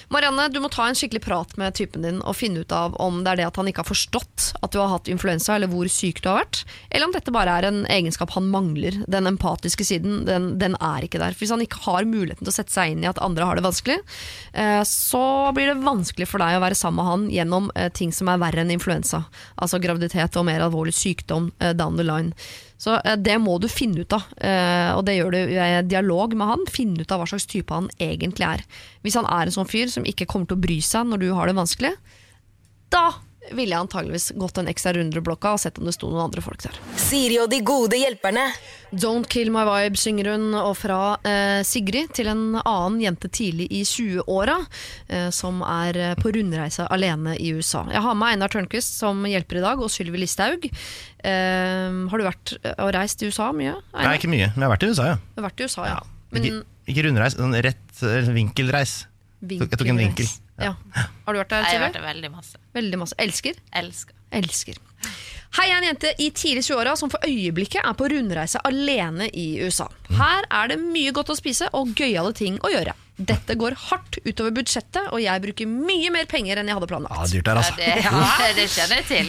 Marianne, du må ta en skikkelig prat med typen din og finne ut av om det er det at han ikke har forstått at du har hatt influensa, eller hvor syk du har vært, eller om dette bare er en egenskap han mangler. Den empatiske siden, den, den er ikke der. For Hvis han ikke har muligheten til å sette seg inn i at andre har det vanskelig, eh, så blir det vanskelig for deg å være sammen med han gjennom eh, ting som er verre enn influensa. Altså graviditet og mer alvorlig sykdom eh, down the line. Så eh, det må du finne ut av, eh, og det gjør du i dialog med han. Finne ut av hva slags type han egentlig er. Hvis han er en sånn fyr som ikke kommer til å bry seg når du har det vanskelig, da ville jeg antageligvis gått en ekstra runde i blokka og sett om det sto noen andre folk der. Siri og de gode hjelperne. Don't Kill My Vibe synger hun, og fra eh, Sigrid til en annen jente tidlig i 20-åra, eh, som er eh, på rundreise alene i USA. Jeg har med Einar Tørnquist som hjelper i dag, og Sylvi Listhaug. Eh, har du vært eh, og reist i USA mye? Nei, ikke mye, men jeg har vært i USA, ja. Du har vært i USA, ja. Ikke, Men ikke rundreis, sånn rett vinkelreis. vinkelreis. Jeg tok en vinkel. Ja. Har du vært der, Jeg har vært der veldig masse. Veldig masse. Elsker? Elsker. Elsker. Hei, jeg er en jente i tidlig 20-åra som for øyeblikket er på rundreise alene i USA. Her er det mye godt å spise og gøyale ting å gjøre. Dette går hardt utover budsjettet, og jeg bruker mye mer penger enn jeg hadde Ja, dyrt der, Ja, altså. det, det kjenner jeg til.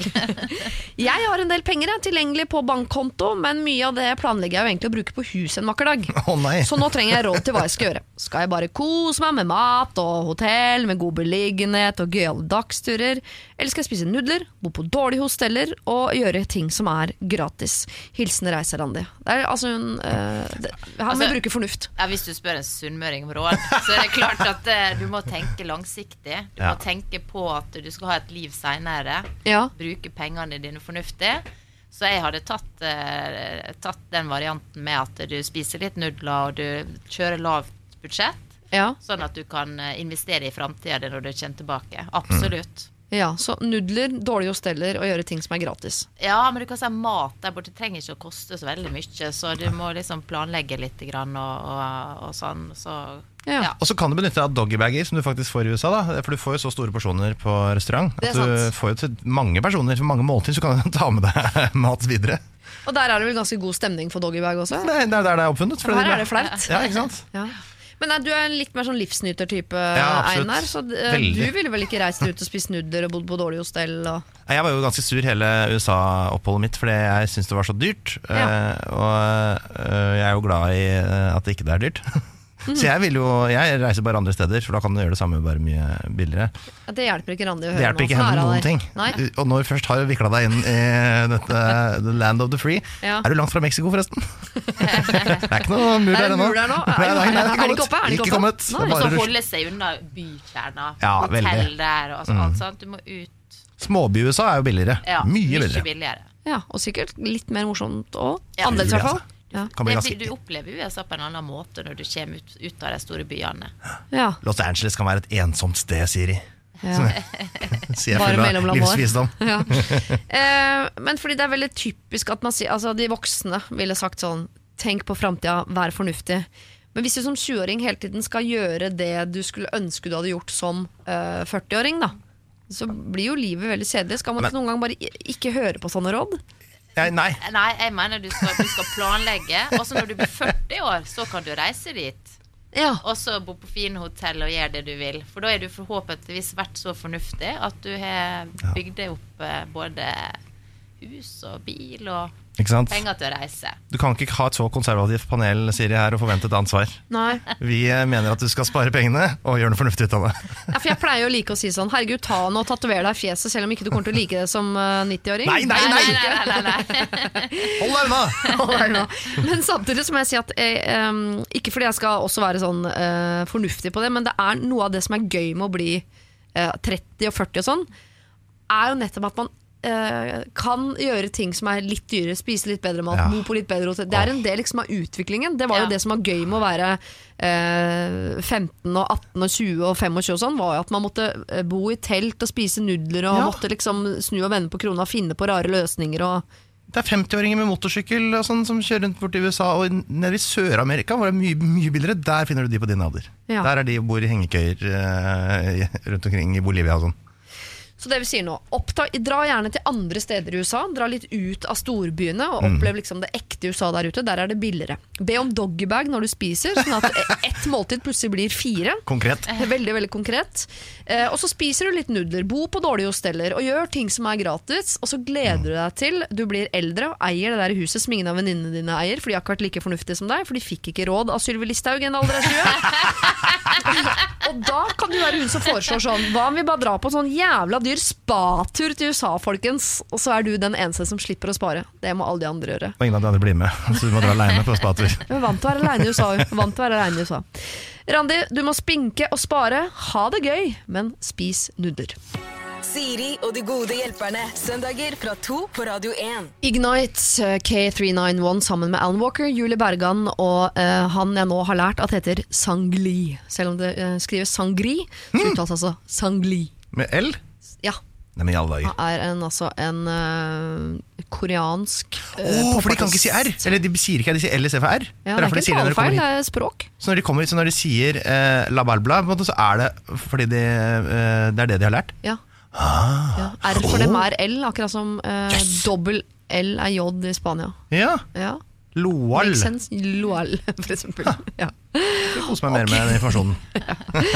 Jeg har en del penger jeg, tilgjengelig på bankkonto, men mye av det planlegger jeg jo egentlig å bruke på hus en vakker dag. Å nei. Så nå trenger jeg råd til hva jeg skal gjøre. Skal jeg bare kose meg med mat og hotell, med god beliggenhet og gøyale dagsturer? Eller skal jeg spise nudler, bo på dårlige hosteller og gjøre ting som er gratis? Hilsen Reiserandi. Er altså en uh, det, Her Altså- bruke fornuft. Ja, hvis du spør en sunnmøring om råd, så er det klart at eh, du må tenke langsiktig. Du Ja. må tenke på at du skal ha et liv seinere. Ja. Bruke pengene dine fornuftig. Så jeg hadde tatt, eh, tatt den varianten med at du spiser litt nudler og du kjører lavt budsjett. Ja, Sånn at du kan eh, investere i framtida når du kommer tilbake. Absolutt. ja, så nudler, dårlige hosteller og gjøre ting som er gratis. Ja, men du kan si mat der borte trenger ikke å koste så veldig mye, så du må liksom planlegge litt grann og, og, og sånn. Så Ja. Og så kan du benytte deg av doggybager, som du faktisk får i USA. da For du får jo så store porsjoner på restaurant. At du får jo til mange personer for mange måltider, så kan du ta med deg mat videre. Og der er det vel ganske god stemning for doggybag også? Det det er der det er oppfunnet. for Her er det flaut. Ja, ikke sant? Ja. Men nei, du er en litt mer sånn livsnyter-type, Ja. Einar. Så uh, du ville vel ikke reist ut og spist nudler og bodd på dårlig hostell? Og... Nei, Jeg var jo ganske sur hele USA-oppholdet mitt fordi jeg syntes det var så dyrt. Ja. Uh, og uh, jeg er jo glad i at det ikke er dyrt. Mhm. så jeg vil jo Jeg reiser bare andre steder, for da kan du gjøre det samme bare mye billigere. Ja, det hjelper ikke Randi å høre Det hjelper ikke henne noen ting. Nei. Og når du først har vikla deg inn i dette The land of the free Ja. Er du langt fra Mexico, forresten? det er ikke noe mur Er der ennå. Er det ikke kommet. Og så holde seg unna bykjerna. Ja, Hotell veldig. Mm. der og sånt, mm. sånt. Du må ut. Småby-USA er jo billigere. Ja, Mye billigere. billigere. Ja, og sikkert litt mer morsomt òg. Ja. annerledes i hvert fall. Ja. Det, ganske du opplever USA på en annen måte når du kommer ut, ut av de store byene. Ja. Los Angeles kan være et ensomt sted, Siri. Ja. Sier jeg Bare full av livsvisdom. Ja. Eh, men fordi det er veldig typisk at man sier Altså de voksne ville sagt sånn Tenk på framtida, vær fornuftig. Men hvis du som 20-åring hele tiden skal gjøre det du skulle ønske du hadde gjort som eh, 40-åring, da, så blir jo livet veldig kjedelig. Skal man ikke noen gang bare ikke høre på sånne råd? Nei. Nei, jeg mener du skal, du skal planlegge. Og så når du blir 40 år, så kan du reise dit. Ja. Og så bo på fine hotell og gjøre det du vil. For da er du forhåpentligvis vært så fornuftig at du har bygd deg opp eh, både hus og bil og? Penger til å reise. Du kan ikke ha et så konservativt panel Siri, her og forvente et annet svar. Nei. Vi eh, mener at du skal spare pengene og gjøre noe fornuftig ut av det. Ja, for jeg pleier å like å si sånn Herregud, ta nå og tatover deg fjeset, selv om ikke du kommer til å like det som eh, 90-åring. Nei, nei, nei! nei, nei, nei. Hold deg unna! Hold deg unna. Men samtidig så må jeg si at jeg, um, Ikke fordi jeg skal også være sånn uh, fornuftig på det, men det er noe av det som er gøy med å bli uh, 30 og 40 og sånn, er jo nettopp at man eh, kan gjøre ting som er litt dyrere, spise litt bedre mat, Ja. bo på litt bedre hotell. Det er en del liksom, av utviklingen. Det var jo det som var gøy med å være eh, 15 og 18 og 20 og 25 og sånn, var jo at man måtte eh, bo i telt og spise nudler og Ja. måtte liksom snu og vende på krona og finne på rare løsninger og Det er 50-åringer med motorsykkel og sånn, som kjører rundt bort i USA. Og nede i Sør-Amerika, hvor det er mye, mye billigere, der finner du de på din alder. Ja. Der er de og bor i hengekøyer eh, rundt omkring i Bolivia og sånn. Så det vi sier nå, oppta, dra gjerne til andre steder i USA. Dra litt ut av storbyene og opplev liksom det ekte USA der ute. Der er det billigere. Be om doggybag når du spiser, sånn at ett måltid plutselig blir fire. Konkret. Veldig, veldig konkret. Eh, og så spiser du litt nudler, bo på dårlige hosteller og gjør ting som er gratis. Og så gleder du deg til du blir eldre og eier det der huset som ingen av venninnene dine eier, for de har ikke vært like fornuftige som deg, for de fikk ikke råd av Sylvi Listhaug i en alder av 20. og da kan du være hun som foreslår sånn Hva om vi bare drar på en sånn jævla dyr spatur til USA, folkens? Og så er du den eneste som slipper å spare. Det må alle de andre gjøre. Og ingen av de andre blir med, så du må dra aleine på spatur. Jeg er vant til å være aleine i USA. Vant til å være alene i USA. Randi, du må spinke og spare. Ha det gøy, men spis nudler. Siri og de gode hjelperne. Søndager fra to på Radio 1. Ignite eh, K391 sammen med Alan Walker, Julie Bergan og uh, han jeg nå har lært at heter Sangli. Selv om det uh, skrives Sangri, så uttales altså Sangli. Med L? Ja. Nei. Han er en, altså en uh, koreansk uh, oh, for de kan ikke si R! Eller de sier ikke R, de sier L i stedet for R. Ja, det er ikke de talefeil, det er språk. Så når de kommer så når de sier uh, la balbla, måte, så er det fordi de, uh, det er det de har lært. Ja. Ah. ja. R for dem er L, akkurat som eh, dobbel L er J i Spania. Ja. Ja. Loal. Loal, for eksempel. Ja. Jeg koser meg mer med den informasjonen.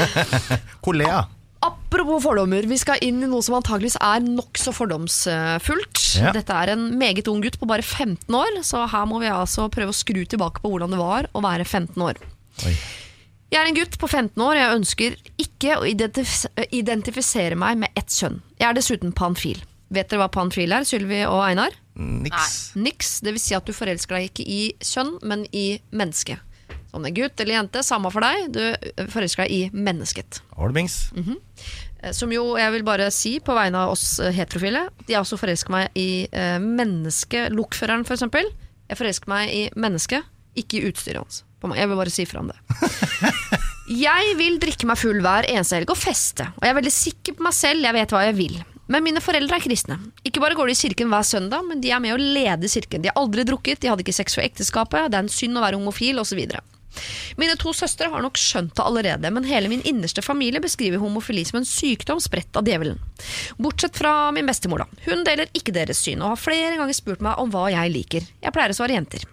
Kolea. Apropos fordommer, vi skal inn i noe som antageligvis er nokså fordomsfullt. Ja. Dette er en meget ung gutt på bare 15 år, så her må vi altså prøve å skru tilbake på hvordan det var å være 15 år. Oi. Jeg er en gutt på 15 år, jeg ønsker ikke å identif identifisere meg med ett kjønn. Jeg er dessuten panfil. Vet dere hva panfil er, Sylvi og Einar? Niks. Niks, det vil si at du forelsker deg ikke i kjønn, men i menneske. det er gutt eller jente, samme for deg, du forelsker deg i mennesket. Holmings. Mm -hmm. Som jo, jeg vil bare si på vegne av oss eh, heterofile, jeg også forelsker meg i eh, menneske, lokføreren for eksempel. Jeg forelsker meg i mennesket, ikke i utstyret hans. Jeg vil bare si fra om det. Jeg vil drikke meg full hver eneste helg og feste, og jeg er veldig sikker på meg selv, jeg vet hva jeg vil. Men mine foreldre er kristne. Ikke bare går de i kirken hver søndag, men de er med å lede kirken. De har aldri drukket, de hadde ikke sex for ekteskapet, det er en synd å være homofil, osv. Mine to søstre har nok skjønt det allerede, men hele min innerste familie beskriver homofili som en sykdom spredt av djevelen. Bortsett fra min bestemor, da. Hun deler ikke deres syn, og har flere ganger spurt meg om hva jeg liker. Jeg pleier å svare jenter.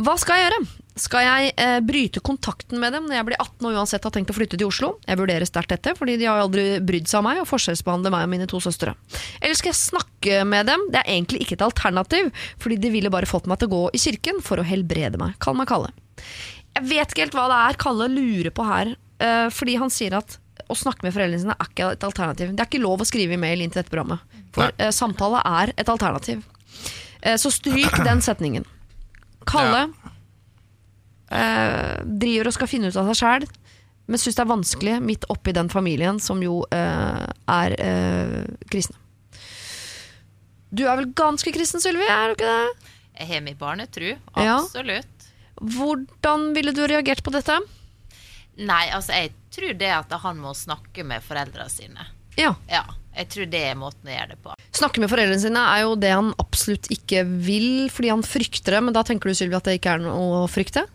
Hva skal jeg gjøre? Skal jeg eh, bryte kontakten med dem når jeg blir 18 og uansett har tenkt å flytte til Oslo? Jeg vurderer sterkt dette, fordi de har aldri brydd seg om meg og forskjellsbehandler meg og mine to søstre. Eller skal jeg snakke med dem? Det er egentlig ikke et alternativ, fordi de ville bare fått meg til å gå i kirken for å helbrede meg. Kall meg Kalle. Jeg vet ikke helt hva det er Kalle lurer på her, eh, fordi han sier at å snakke med foreldrene sine er ikke et alternativ. Det er ikke lov å skrive e-mail inn til dette programmet, for eh, samtale er et alternativ. Eh, så stryk den setningen. Kalle eh, driver og skal finne ut av seg sjæl, men syns det er vanskelig midt oppi den familien som jo eh, er eh, kristne. Du er vel ganske kristen, Sylvi? Er du ikke det? Jeg har min barnetru, Ja. absolutt. Hvordan ville du reagert på dette? Nei, altså jeg tror det at han må snakke med foreldrene sine. Ja. Ja, jeg tror det er måten å gjøre det på. Snakke med foreldrene sine er jo det han absolutt ikke vil, fordi han frykter det. Men da tenker du Sylvi, at det ikke er noe å frykte?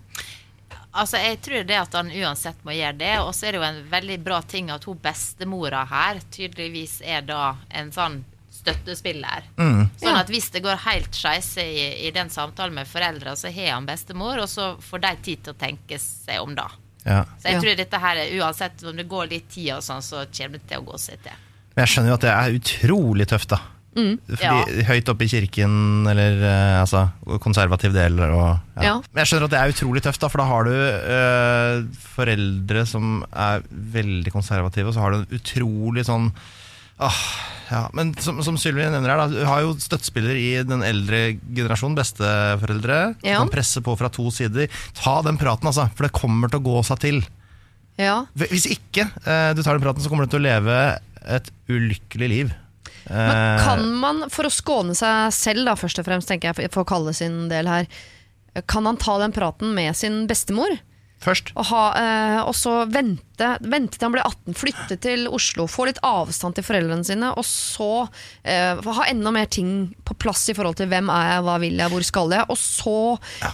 Altså, jeg tror det at han uansett må gjøre det. Og så er det jo en veldig bra ting at hun bestemora her tydeligvis er da en sånn støttespiller. Sånn at hvis det går helt skeis i, i den samtalen med foreldra, så har han bestemor, og så får de tid til å tenke seg om da. Ja. Så jeg Ja. tror dette her, er- uansett om det går litt tid og sånn, så kommer det til å gå seg til. Men jeg skjønner jo at det er utrolig tøft, da. Fordi Høyt oppe i kirken, eller eh, altså, konservativ del. Og, ja. Ja. Men jeg skjønner at det er utrolig tøft, da, for da har du eh, foreldre som er veldig konservative, og så har du en utrolig sånn ah, ja. Men som, som Sylvi nevner her, da, du har jo støttespillere i den eldre generasjonen, besteforeldre, Ja. kan presse på fra to sider. Ta den praten, altså, for det kommer til å gå seg til. Ja. Hvis ikke eh, du tar den praten, så kommer du til å leve et ulykkelig liv. Men Eh, kan man, for å skåne seg selv, da, først og fremst, tenker jeg, for å kalle sin del her, kan han ta den praten med sin bestemor? Først. Og, ha, eh, og så vente, vente til han blir 18, flytte til Oslo, få litt avstand til foreldrene sine, og så eh, ha enda mer ting på plass i forhold til hvem er jeg, hva vil jeg, hvor skal jeg? Og så,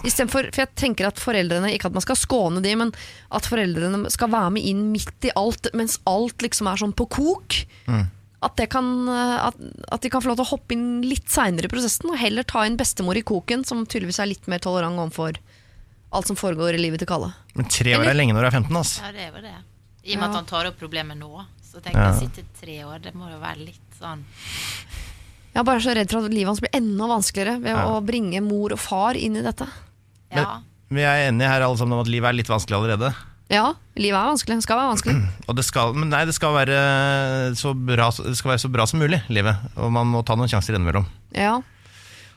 istedenfor For jeg tenker at foreldrene, ikke at man skal skåne de, men at foreldrene skal være med inn midt i alt, mens alt liksom er sånn på kok. At, det kan, eh, at, at de kan få lov til å hoppe inn litt seinere i prosessen, og heller ta inn bestemor i koken, som tydeligvis er litt mer tolerant overfor alt som foregår i livet til Kalle. Men tre år er lenge når du er 15. altså. Ja, det er jo det. I og med Ja. at han tar opp problemet nå. Så tenker jeg å sitte tre år, det må jo være litt sånn Jeg er bare så redd for at livet hans blir enda vanskeligere ved å bringe mor og far inn i dette. Ja. Vi er enige her alle sammen om at livet er litt vanskelig allerede. Ja, livet er vanskelig. Det skal være vanskelig. Og det skal, men nei, det skal, være så bra, det skal være så bra som mulig, livet. Og man må ta noen sjanser innimellom. Ja.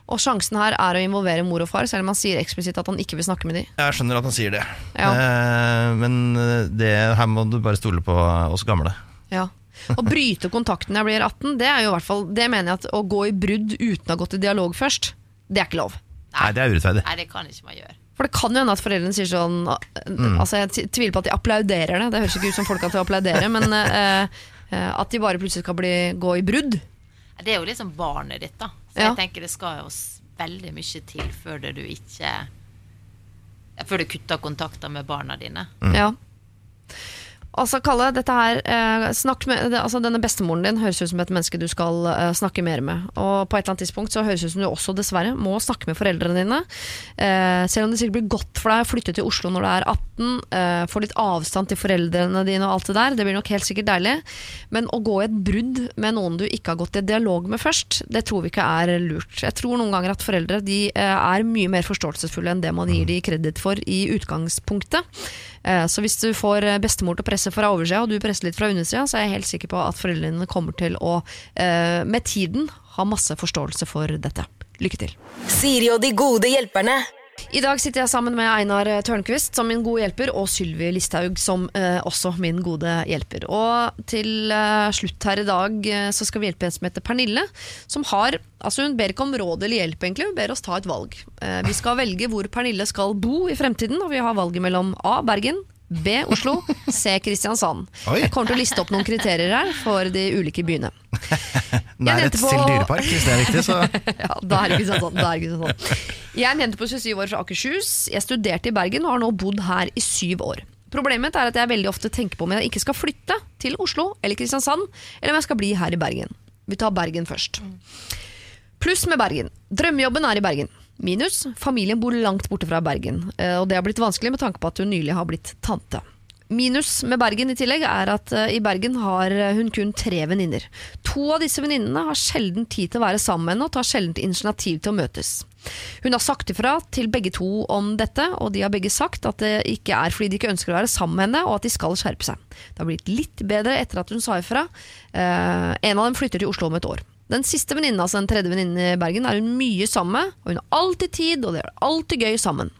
Og sjansen her er å involvere mor og far, selv om han sier eksplisitt at han ikke vil snakke med dem. Jeg skjønner at han sier det. Ja. Eh, men det, her må du bare stole på oss gamle. Ja. Å bryte kontakten når jeg blir 18, det er jo i hvert fall Det mener jeg at å gå i brudd uten å ha gått i dialog først, det er ikke lov. Nei, det er urettferdig. Nei, det kan ikke man gjøre. For det kan jo hende at foreldrene sier sånn Altså Jeg tviler på at de applauderer det, det høres ikke ut som folk at til å applaudere, men eh, eh, at de bare plutselig skal bli, gå i brudd. Det er jo liksom barnet ditt, da. Så jeg tenker det skal jo veldig mye til før det du ikke Før du kutter kontakter med barna dine. Ja. Altså, Kalle, dette her eh, snakk med, det, altså, Denne bestemoren din høres ut som et menneske du skal eh, snakke mer med. Og på et eller annet tidspunkt så høres det ut som du også dessverre må snakke med foreldrene dine. Eh, selv om det sikkert blir godt for deg å flytte til Oslo når du er 18, eh, få litt avstand til foreldrene dine og alt det der, det blir nok helt sikkert deilig. Men å gå i et brudd med noen du ikke har gått i dialog med først, det tror vi ikke er lurt. Jeg tror noen ganger at foreldre de eh, er mye mer forståelsesfulle enn det man gir de kreditt for i utgangspunktet. Eh, Så hvis du får bestemor til å presse fra oversida, og du presser litt fra undersida, så er jeg helt sikker på at foreldrene kommer til å, eh, med tiden, ha masse forståelse for dette. Lykke til. Siri og de gode hjelperne. I dag sitter jeg sammen med Einar Tørnquist som min gode hjelper, og Sylvi Listhaug som eh, også min gode hjelper. Og til eh, slutt her i dag eh, så skal vi hjelpe en som heter Pernille, som har Altså Hun ber ikke om råd eller hjelp, egentlig, hun ber oss ta et valg. Eh, vi skal velge hvor Pernille skal bo i fremtiden, og vi har valget mellom A. Bergen. B. Oslo. C. Kristiansand. Oi. Jeg kommer til å liste opp noen kriterier her for de ulike byene. Nærhet på- til dyrepark, hvis det er riktig, så Ja, da er det. Da er sånn. Jeg er en jente på 27 år fra Akershus. Jeg studerte i Bergen og har nå bodd her i syv år. Problemet er at jeg veldig ofte tenker på om jeg ikke skal flytte til Oslo eller Kristiansand, eller om jeg skal bli her i Bergen. Vi tar Bergen først. Pluss med Bergen. Drømmejobben er i Bergen. Minus familien bor langt borte fra Bergen, eh, og det har blitt vanskelig med tanke på at hun nylig har blitt tante. Minus med Bergen i tillegg er at eh, i Bergen har hun kun tre venninner. To av disse venninnene har sjelden tid til å være sammen med henne og tar sjelden initiativ til å møtes. Hun har sagt ifra til begge to om dette, og de har begge sagt at det ikke er fordi de ikke ønsker å være sammen med henne, og at de skal skjerpe seg. Det har blitt litt bedre etter at hun sa ifra. Eh, en av dem flytter til Oslo om et år. Den siste venninnen, altså den tredje venninnen i Bergen, er hun mye sammen med, og hun har alltid tid, og det er alltid gøy sammen.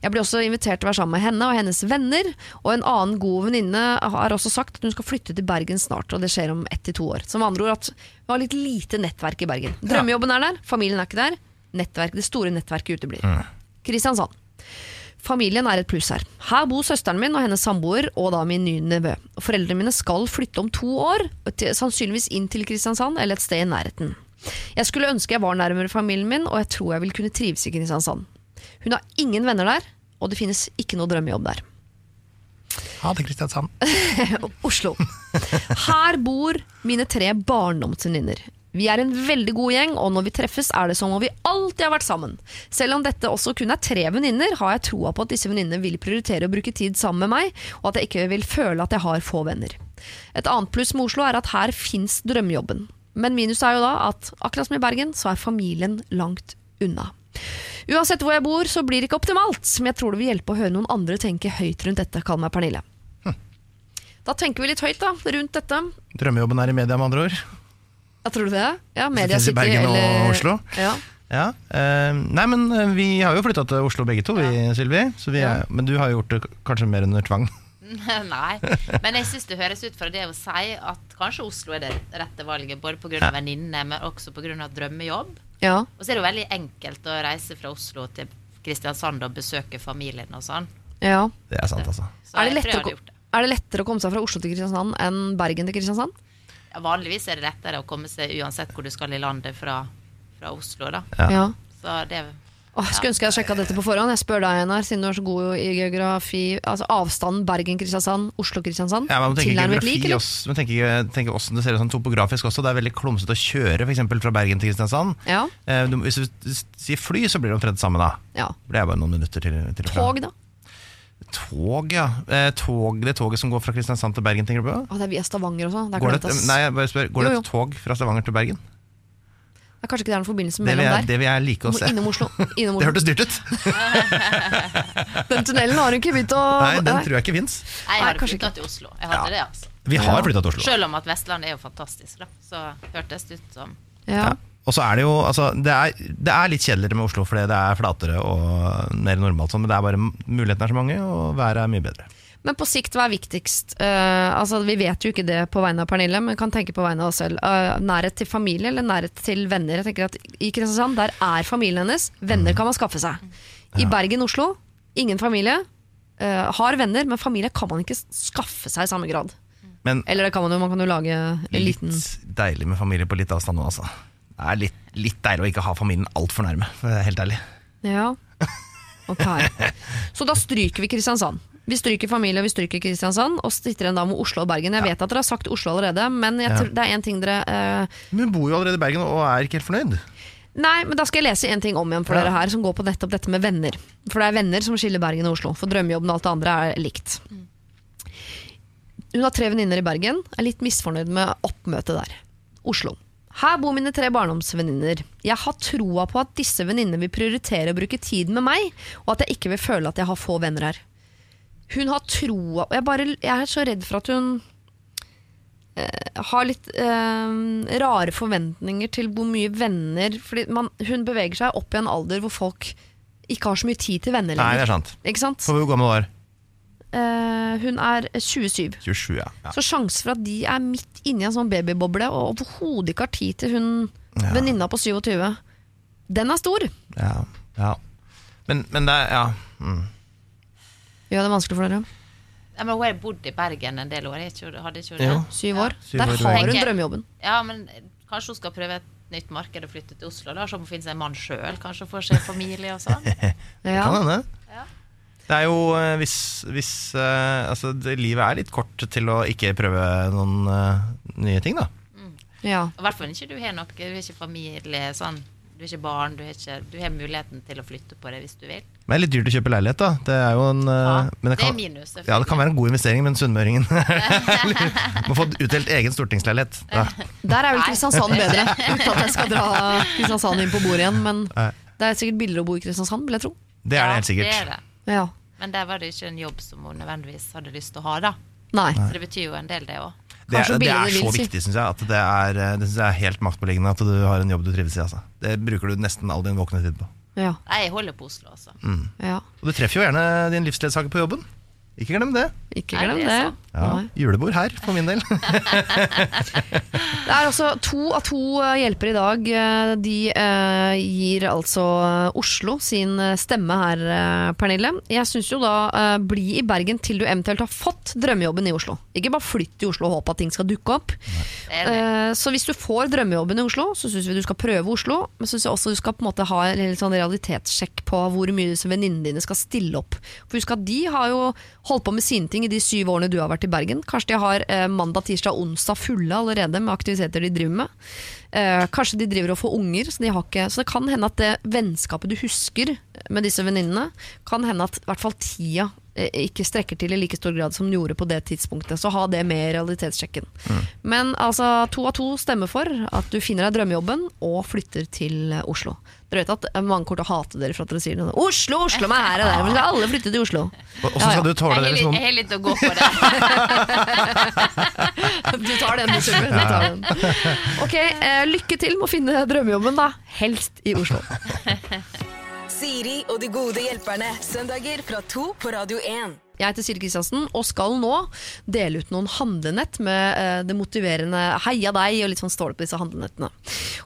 Jeg blir også invitert til å være sammen med henne og hennes venner, og en annen god venninne har også sagt at hun skal flytte til Bergen snart, og det skjer om ett til to år. Som andre ord at hun har litt lite nettverk i Bergen. Drømmejobben er der, familien er ikke der, nettverk, det store nettverket uteblir. Kristiansand. Familien er et pluss her. Her bor søsteren min og hennes samboer, og da min nye nevø. Foreldrene mine skal flytte om to år, sannsynligvis inn til Kristiansand eller et sted i nærheten. Jeg skulle ønske jeg var nærmere familien min, og jeg tror jeg vil kunne trives i Kristiansand. Hun har ingen venner der, og det finnes ikke noe drømmejobb der. Ha det, Kristiansand. Oslo. Her bor mine tre barndomsvenninner. Vi er en veldig god gjeng, og når vi treffes er det som om vi alltid har vært sammen. Selv om dette også kun er tre venninner, har jeg troa på at disse venninnene vil prioritere å bruke tid sammen med meg, og at jeg ikke vil føle at jeg har få venner. Et annet pluss med Oslo er at her fins drømmejobben. Men minus er jo da at akkurat som i Bergen, så er familien langt unna. Uansett hvor jeg bor, så blir det ikke optimalt, men jeg tror det vil hjelpe å høre noen andre tenke høyt rundt dette. Kall meg Pernille. Da tenker vi litt høyt da, rundt dette. Drømmejobben er i media, med andre ord. Ja, tror du det? Ja, Media finnes eller... Bergen og eller Oslo. Ja. Ja, Uh, Nei, men eh, vi har jo flytta til Oslo begge to, vi, Sylvi. Ja. Men du har jo gjort det kanskje mer under tvang. Nei, men jeg syns det høres ut fra det å si at kanskje Oslo er det rette valget. Både pga. Ja. av venninne, men også pga. drømmejobb. ja. Og så er det jo veldig enkelt å reise fra Oslo til Kristiansand og besøke familien og sånn. ja. Det er sant, altså. Så Er det, jeg jeg lettere, er det lettere å komme seg fra Oslo til Kristiansand enn Bergen til Kristiansand? Ja, vanligvis er det lettere å komme seg uansett hvor du skal i landet fra, fra Oslo, da. Ja. Så det Åh, skulle ønske jeg sjekka dette på forhånd. Jeg spør deg, Einar, siden du er så god i geografi. Altså Avstanden Bergen-Kristiansand, Oslo-Kristiansand. Ja, men man tenker Tilnærmet lik, eller? også, men tenker, tenker også, Det ser ut sånn topografisk også. Det er veldig klumsete å kjøre for eksempel fra Bergen til Kristiansand. Ja. Eh, du, hvis du sier fly, så blir det omtrent samme da. ja. Det er bare noen minutter til, til og. Tog, da? Tog, ja. Eh, tog, det toget som går fra Kristiansand til Bergen, tenker du på? Å, det er via Stavanger også. Det er, Går det, nei, jeg bare spør, går jo, Jo, det et tog fra Stavanger til Bergen? det er kanskje ikke det er noen forbindelse Det mellom jeg, der. det vil jeg like å se. Innom Oslo. Innom Det hørtes dyrt ut! Den tunnelen har hun ikke begynt å Nei, den tror jeg ikke fins. Jeg har flytta til Oslo. Jeg hadde Ja. det, altså. Vi har flytta til Oslo. Selv om at Vestlandet er jo fantastisk, da. Så hørtes det ut som ja. Og så er det jo altså, det, er, det er litt kjedeligere med Oslo fordi det er flatere og mer normalt sånn, men det er bare mulighetene er så mange, og været er mye bedre. Men på sikt, hva er viktigst? Uh, altså, vi vet jo ikke det på vegne av Pernille, men kan tenke på vegne av oss selv. Uh, nærhet til familie eller nærhet til venner? Jeg tenker at I Kristiansand der er familien hennes. Venner kan man skaffe seg. I Bergen, Oslo, ingen familie. Uh, har venner, men familie kan man ikke skaffe seg i samme grad. Men Eller det kan man jo, man kan jo lage en liten litt deilig med familie på litt avstand nå, altså. Det er litt, litt deilig å ikke ha familien altfor nærme, for det er helt ærlig. Ja. Ok. Så da stryker vi Kristiansand. Vi stryker familie, og vi stryker Kristiansand, og sitter igjen da med Oslo og Bergen. Jeg vet at dere har sagt Oslo allerede, men jeg Ja. det er en ting dere eh, Men hun bor jo allerede i Bergen og er ikke helt fornøyd. Nei, men da skal jeg lese en ting om igjen for Ja. dere her, som går på nettopp dette med venner. For det er venner som skiller Bergen og Oslo. For drømmejobben og alt det andre er likt. Hun har tre venninner i Bergen, er litt misfornøyd med oppmøtet der. Oslo. Her bor mine tre barndomsvenninner. Jeg har troa på at disse venninnene vil prioritere å bruke tid med meg, og at jeg ikke vil føle at jeg har få venner her. Hun har troa jeg, bare, jeg er så redd for at hun eh, har litt eh, rare forventninger til hvor mye venner Fordi man, hun beveger seg opp i en alder hvor folk ikke har så mye tid til venner lenger. Nei, det er sant. Ikke sant? Hvor gammel var hun? Eh, hun er 27. 27, ja. ja. Så sjansen for at de er midt inni en sånn babyboble og overhodet ikke har tid til hun Ja. venninna på 27, den er stor. ja, ja. Men, men det er Ja. Mm. Gjør det vanskelig for dere? ja, men Hun har bodd i Bergen en del år. Ikke, hadde ikke hun det? Syv år. syv Der år har hun drømmejobben. Ja, men kanskje hun skal prøve et nytt marked og flytte til Oslo. da, Så hun finner seg en mann sjøl, kanskje får seg familie og sånn. Ja. Kan hende. Ja. Det er jo eh, hvis, hvis eh, Altså, det, livet er litt kort til å ikke prøve noen uh, nye ting, da. Ja. I hvert fall ikke du har noe, du har ikke familie, sånn. Du har ikke barn, du har, ikke, du har muligheten til å flytte på det hvis du vil. Men det er litt dyrt å kjøpe leilighet, da. Det er jo en Ja, men det kan, er minus, Ja, det kan være en god investering, men sunnmøringen må få utdelt egen stortingsleilighet. Da. Der er vel Kristiansand bedre, uten at jeg skal dra Kristiansand inn på bordet igjen. Men Nei. det er sikkert billigere å bo i Kristiansand, vil jeg tro. Det er det helt sikkert. Det er det. Ja. Men der var det ikke en jobb som hun nødvendigvis hadde lyst til å ha, da. Nei. Så det betyr jo en del, det òg. Det det er så viktig, syns jeg, at det er, eh, det synes jeg er helt maktpåliggende at du har en jobb du trives i. Altså. Det bruker du nesten all din våkne tid på. Ja. Jeg holder på Oslo, altså. ja. Og du treffer jo gjerne din livsledsager på jobben. Ikke glem det. Ikke glem det det. Ja, julebord her, for min del. Det er altså to av to hjelper hjelpere i dag. eh, De eh, gir altså eh, Oslo sin eh, stemme her, eh, Pernille. Jeg syns jo da eh, bli i Bergen til du eventuelt har fått drømmejobben i Oslo. Ikke bare flytt til Oslo og håpe at ting skal dukke opp. Eh, Så hvis du får drømmejobben i Oslo, så syns vi du skal prøve Oslo. Men syns jeg også du skal på en måte ha en litt sånn realitetssjekk på hvor mye venninnene dine skal stille opp. For husk at de har jo holdt på med sine ting i de syv årene du har vært i Bergen. Kanskje de har eh, mandag, tirsdag, onsdag fulle allerede med aktiviteter de driver med. Eh, kanskje de driver og får unger, så, de har ikke, så det kan hende at det vennskapet du husker med disse venninnene, kan hende at i hvert fall tida eh, ikke strekker til i like stor grad som den gjorde på det tidspunktet. Så ha det med i realitetssjekken. Men altså, to av to stemmer for at du finner deg drømmejobben og flytter til eh, Oslo. Dere vet at mange kommer til å hate dere for at dere sier noe. Oslo, Oslo, meg her og der. Men skal alle flytte til Oslo? Og så skal du tåle det jeg har litt å gå for det. Du tar den, du, tar den. Ok, eh, lykke til med å finne drømmejobben, da. Helst i Oslo. Siri og de gode hjelperne. Søndager fra to på Radio 1. Jeg heter Siri Kristiansen og skal nå dele ut noen handlenett med eh, det motiverende 'heia deg' og litt sånn står på disse handlenettene.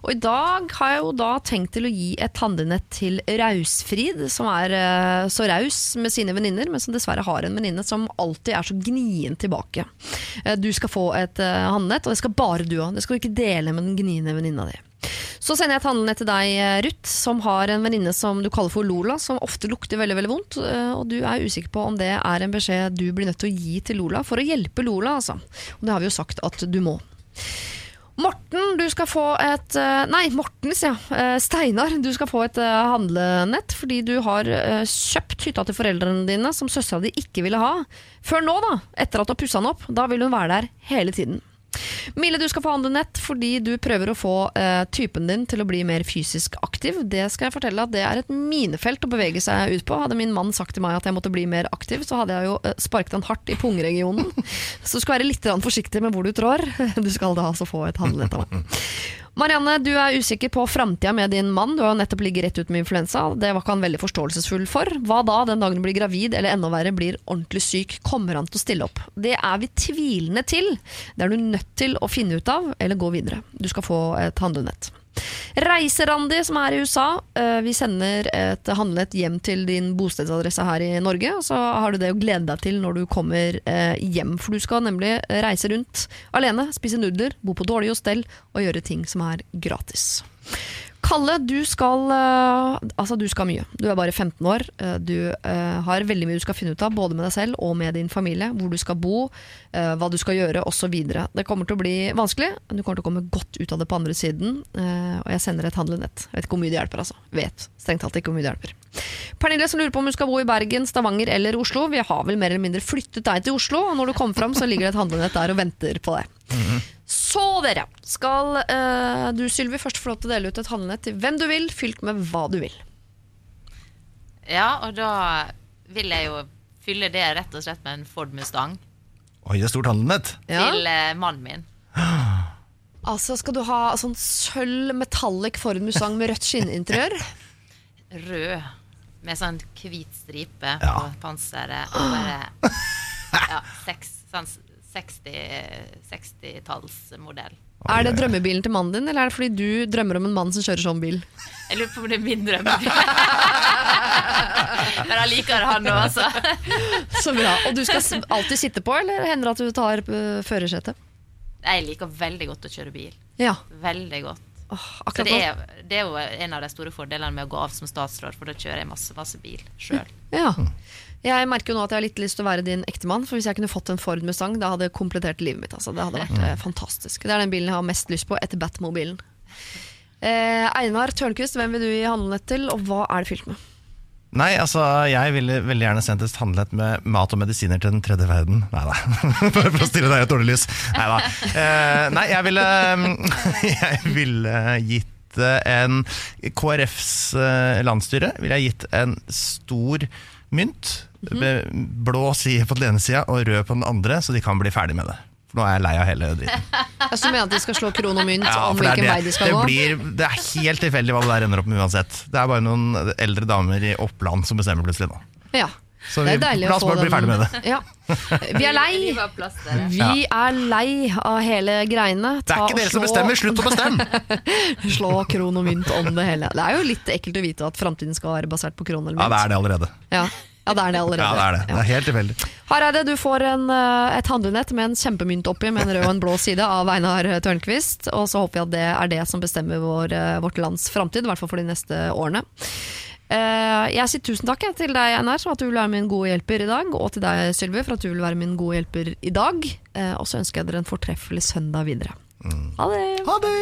Og i dag har jeg jo da tenkt til å gi et handlenett til Rausfrid, som er eh, så raus med sine venninner, men som dessverre har en venninne som alltid er så gnien tilbake. Eh, du skal få et handlenett, og det skal bare du ha. Det skal du ikke dele med den gniende venninna di. Så sender jeg et handlenett til deg, eh, Ruth, som har en venninne som du kaller for Lola, som ofte lukter veldig veldig vondt. eh, Og du er usikker på om det er en beskjed du blir nødt til å gi til Lola for å hjelpe Lola, altså. Og det har vi jo sagt at du må. Morten, du skal få et eh, Nei, Mortens, ja. Steinar, du skal få et handlenett fordi du har kjøpt hytta til foreldrene dine som søstera di ikke ville ha. Før nå, da. Etter at du har pussa den opp. Da vil hun være der hele tiden. Mille, du skal få handlenett fordi du prøver å få eh, typen din til å bli mer fysisk aktiv. Det skal jeg fortelle at det er et minefelt å bevege seg ut på. Hadde min mann sagt til meg at jeg måtte bli mer aktiv, så hadde jeg jo eh, sparket han hardt i pungregionen. Så du skal være litt forsiktig med hvor du trår. Du skal da altså få et handlenett av meg. Marianne, du er usikker på framtida med din mann. Du har jo nettopp ligget rett ut med influensa. Det var ikke han veldig forståelsesfull for. Hva da den dagen du blir gravid, eller enda verre, blir ordentlig syk? Kommer han til å stille opp? Det er vi tvilende til. Det er du nødt til å finne ut av, eller gå videre. Du skal få et handlenett. Reiserandi, som er i USA. eh, Vi sender et handlet hjem til din bostedsadresse her i Norge. Og så har du det å glede deg til når du kommer eh, hjem. For du skal nemlig reise rundt alene, spise nudler, bo på dårlig hostell og gjøre ting som er gratis. Kalle, du skal, eh, altså du skal mye. Du er bare 15 år. Eh, Du eh, har veldig mye du skal finne ut av, både med deg selv og med din familie. Hvor du skal bo, hva du skal gjøre osv. Det kommer til å bli vanskelig. Du kommer til å komme godt ut av det på andre siden. Og jeg sender et handlenett. Jeg vet ikke hvor mye det hjelper. altså. Vet strengt talt ikke hvor mye det hjelper. Pernille som lurer på om hun skal bo i Bergen, Stavanger eller Oslo. Vi har vel mer eller mindre flyttet deg til Oslo, og når du kommer fram, så ligger det et handlenett der og venter på deg. Så dere, skal uh, du Sylvi først få lov til å dele ut et handlenett til hvem du vil, fylt med hva du vil. Ja, og da vil jeg jo fylle det rett og slett med en Ford Mustang Oi, det er stort handlenett. Ja. til uh, mannen min. Altså, skal du ha sånn sølv metallic Ford Mustang med rødt skinninteriør? Rød. Med sånn hvit stripe Ja. på panseret. Og bare ja, seks, sånn 60 60-tallsmodell. Er det drømmebilen til mannen din, eller er det fordi du drømmer om en mann som kjører sånn bil? jeg lurer på om det er min drøm. Men jeg liker han nå, altså. Så bra. Og du skal alltid sitte på, eller hender det at du tar uh, førersetet? Jeg liker veldig godt å kjøre bil. Ja. Veldig godt. Oh, det er, det er jo en av de store fordelene med å gå av som statsråd, for da kjører jeg masse, masse bil sjøl. Ja. Jeg merker jo nå at jeg har litt lyst til å være din ektemann. For hvis jeg kunne fått en Ford Mustang, da hadde komplettert livet mitt. Altså. Det hadde vært eh, fantastisk. Det er den bilen jeg har mest lyst på etter Batmobilen. Eh, Einar Tørnquist, hvem vil du gi handlenett til, og hva er det fylt med? Nei, altså, jeg ville veldig gjerne sendt et handlenett med mat og medisiner til den tredje verden. Nei da, bare for å stille deg i et dårlig lys. Nei da. Eh, nei, jeg ville, jeg ville gitt eh, en KrFs eh, landsstyre ville jeg gitt en stor mynt. Med blå side på den ene sida og rød på den andre, så de kan bli ferdig med det. For nå er jeg lei av hele dritten. Altså, du mener at de skal slå kron og mynt Ja, om hvilken det. vei de skal det gå? Blir, det er helt tilfeldig hva det der ender opp med uansett. Det er bare noen eldre damer i Oppland som bestemmer plutselig nå. Ja. Så vi, er la oss bare bli ferdig med det. Ja. Vi er lei. Vi er lei av hele greiene. Det er ikke dere som bestemmer, slutt å bestemme! Slå kron og mynt om det hele. Det er jo litt ekkelt å vite at framtiden skal være basert på kron eller Ja, det er det allerede. Ja. Ja, det er det allerede. Ja, det er det. Det er helt tilfeldig. Hareide, du får en, eh, et handlenett med en kjempemynt oppi med en rød og en blå side av Einar Tørnquist. Og så håper vi at det er det som bestemmer vår, eh, vårt lands framtid, i hvert fall for de neste årene. Eh, Jeg sier tusen takk til deg, Einar, for at du vil være min gode hjelper i dag. Og til deg, Sylvi, for at du vil være min gode hjelper i dag. Eh, Og så ønsker jeg dere en fortreffelig søndag videre. Ha det! Ha det!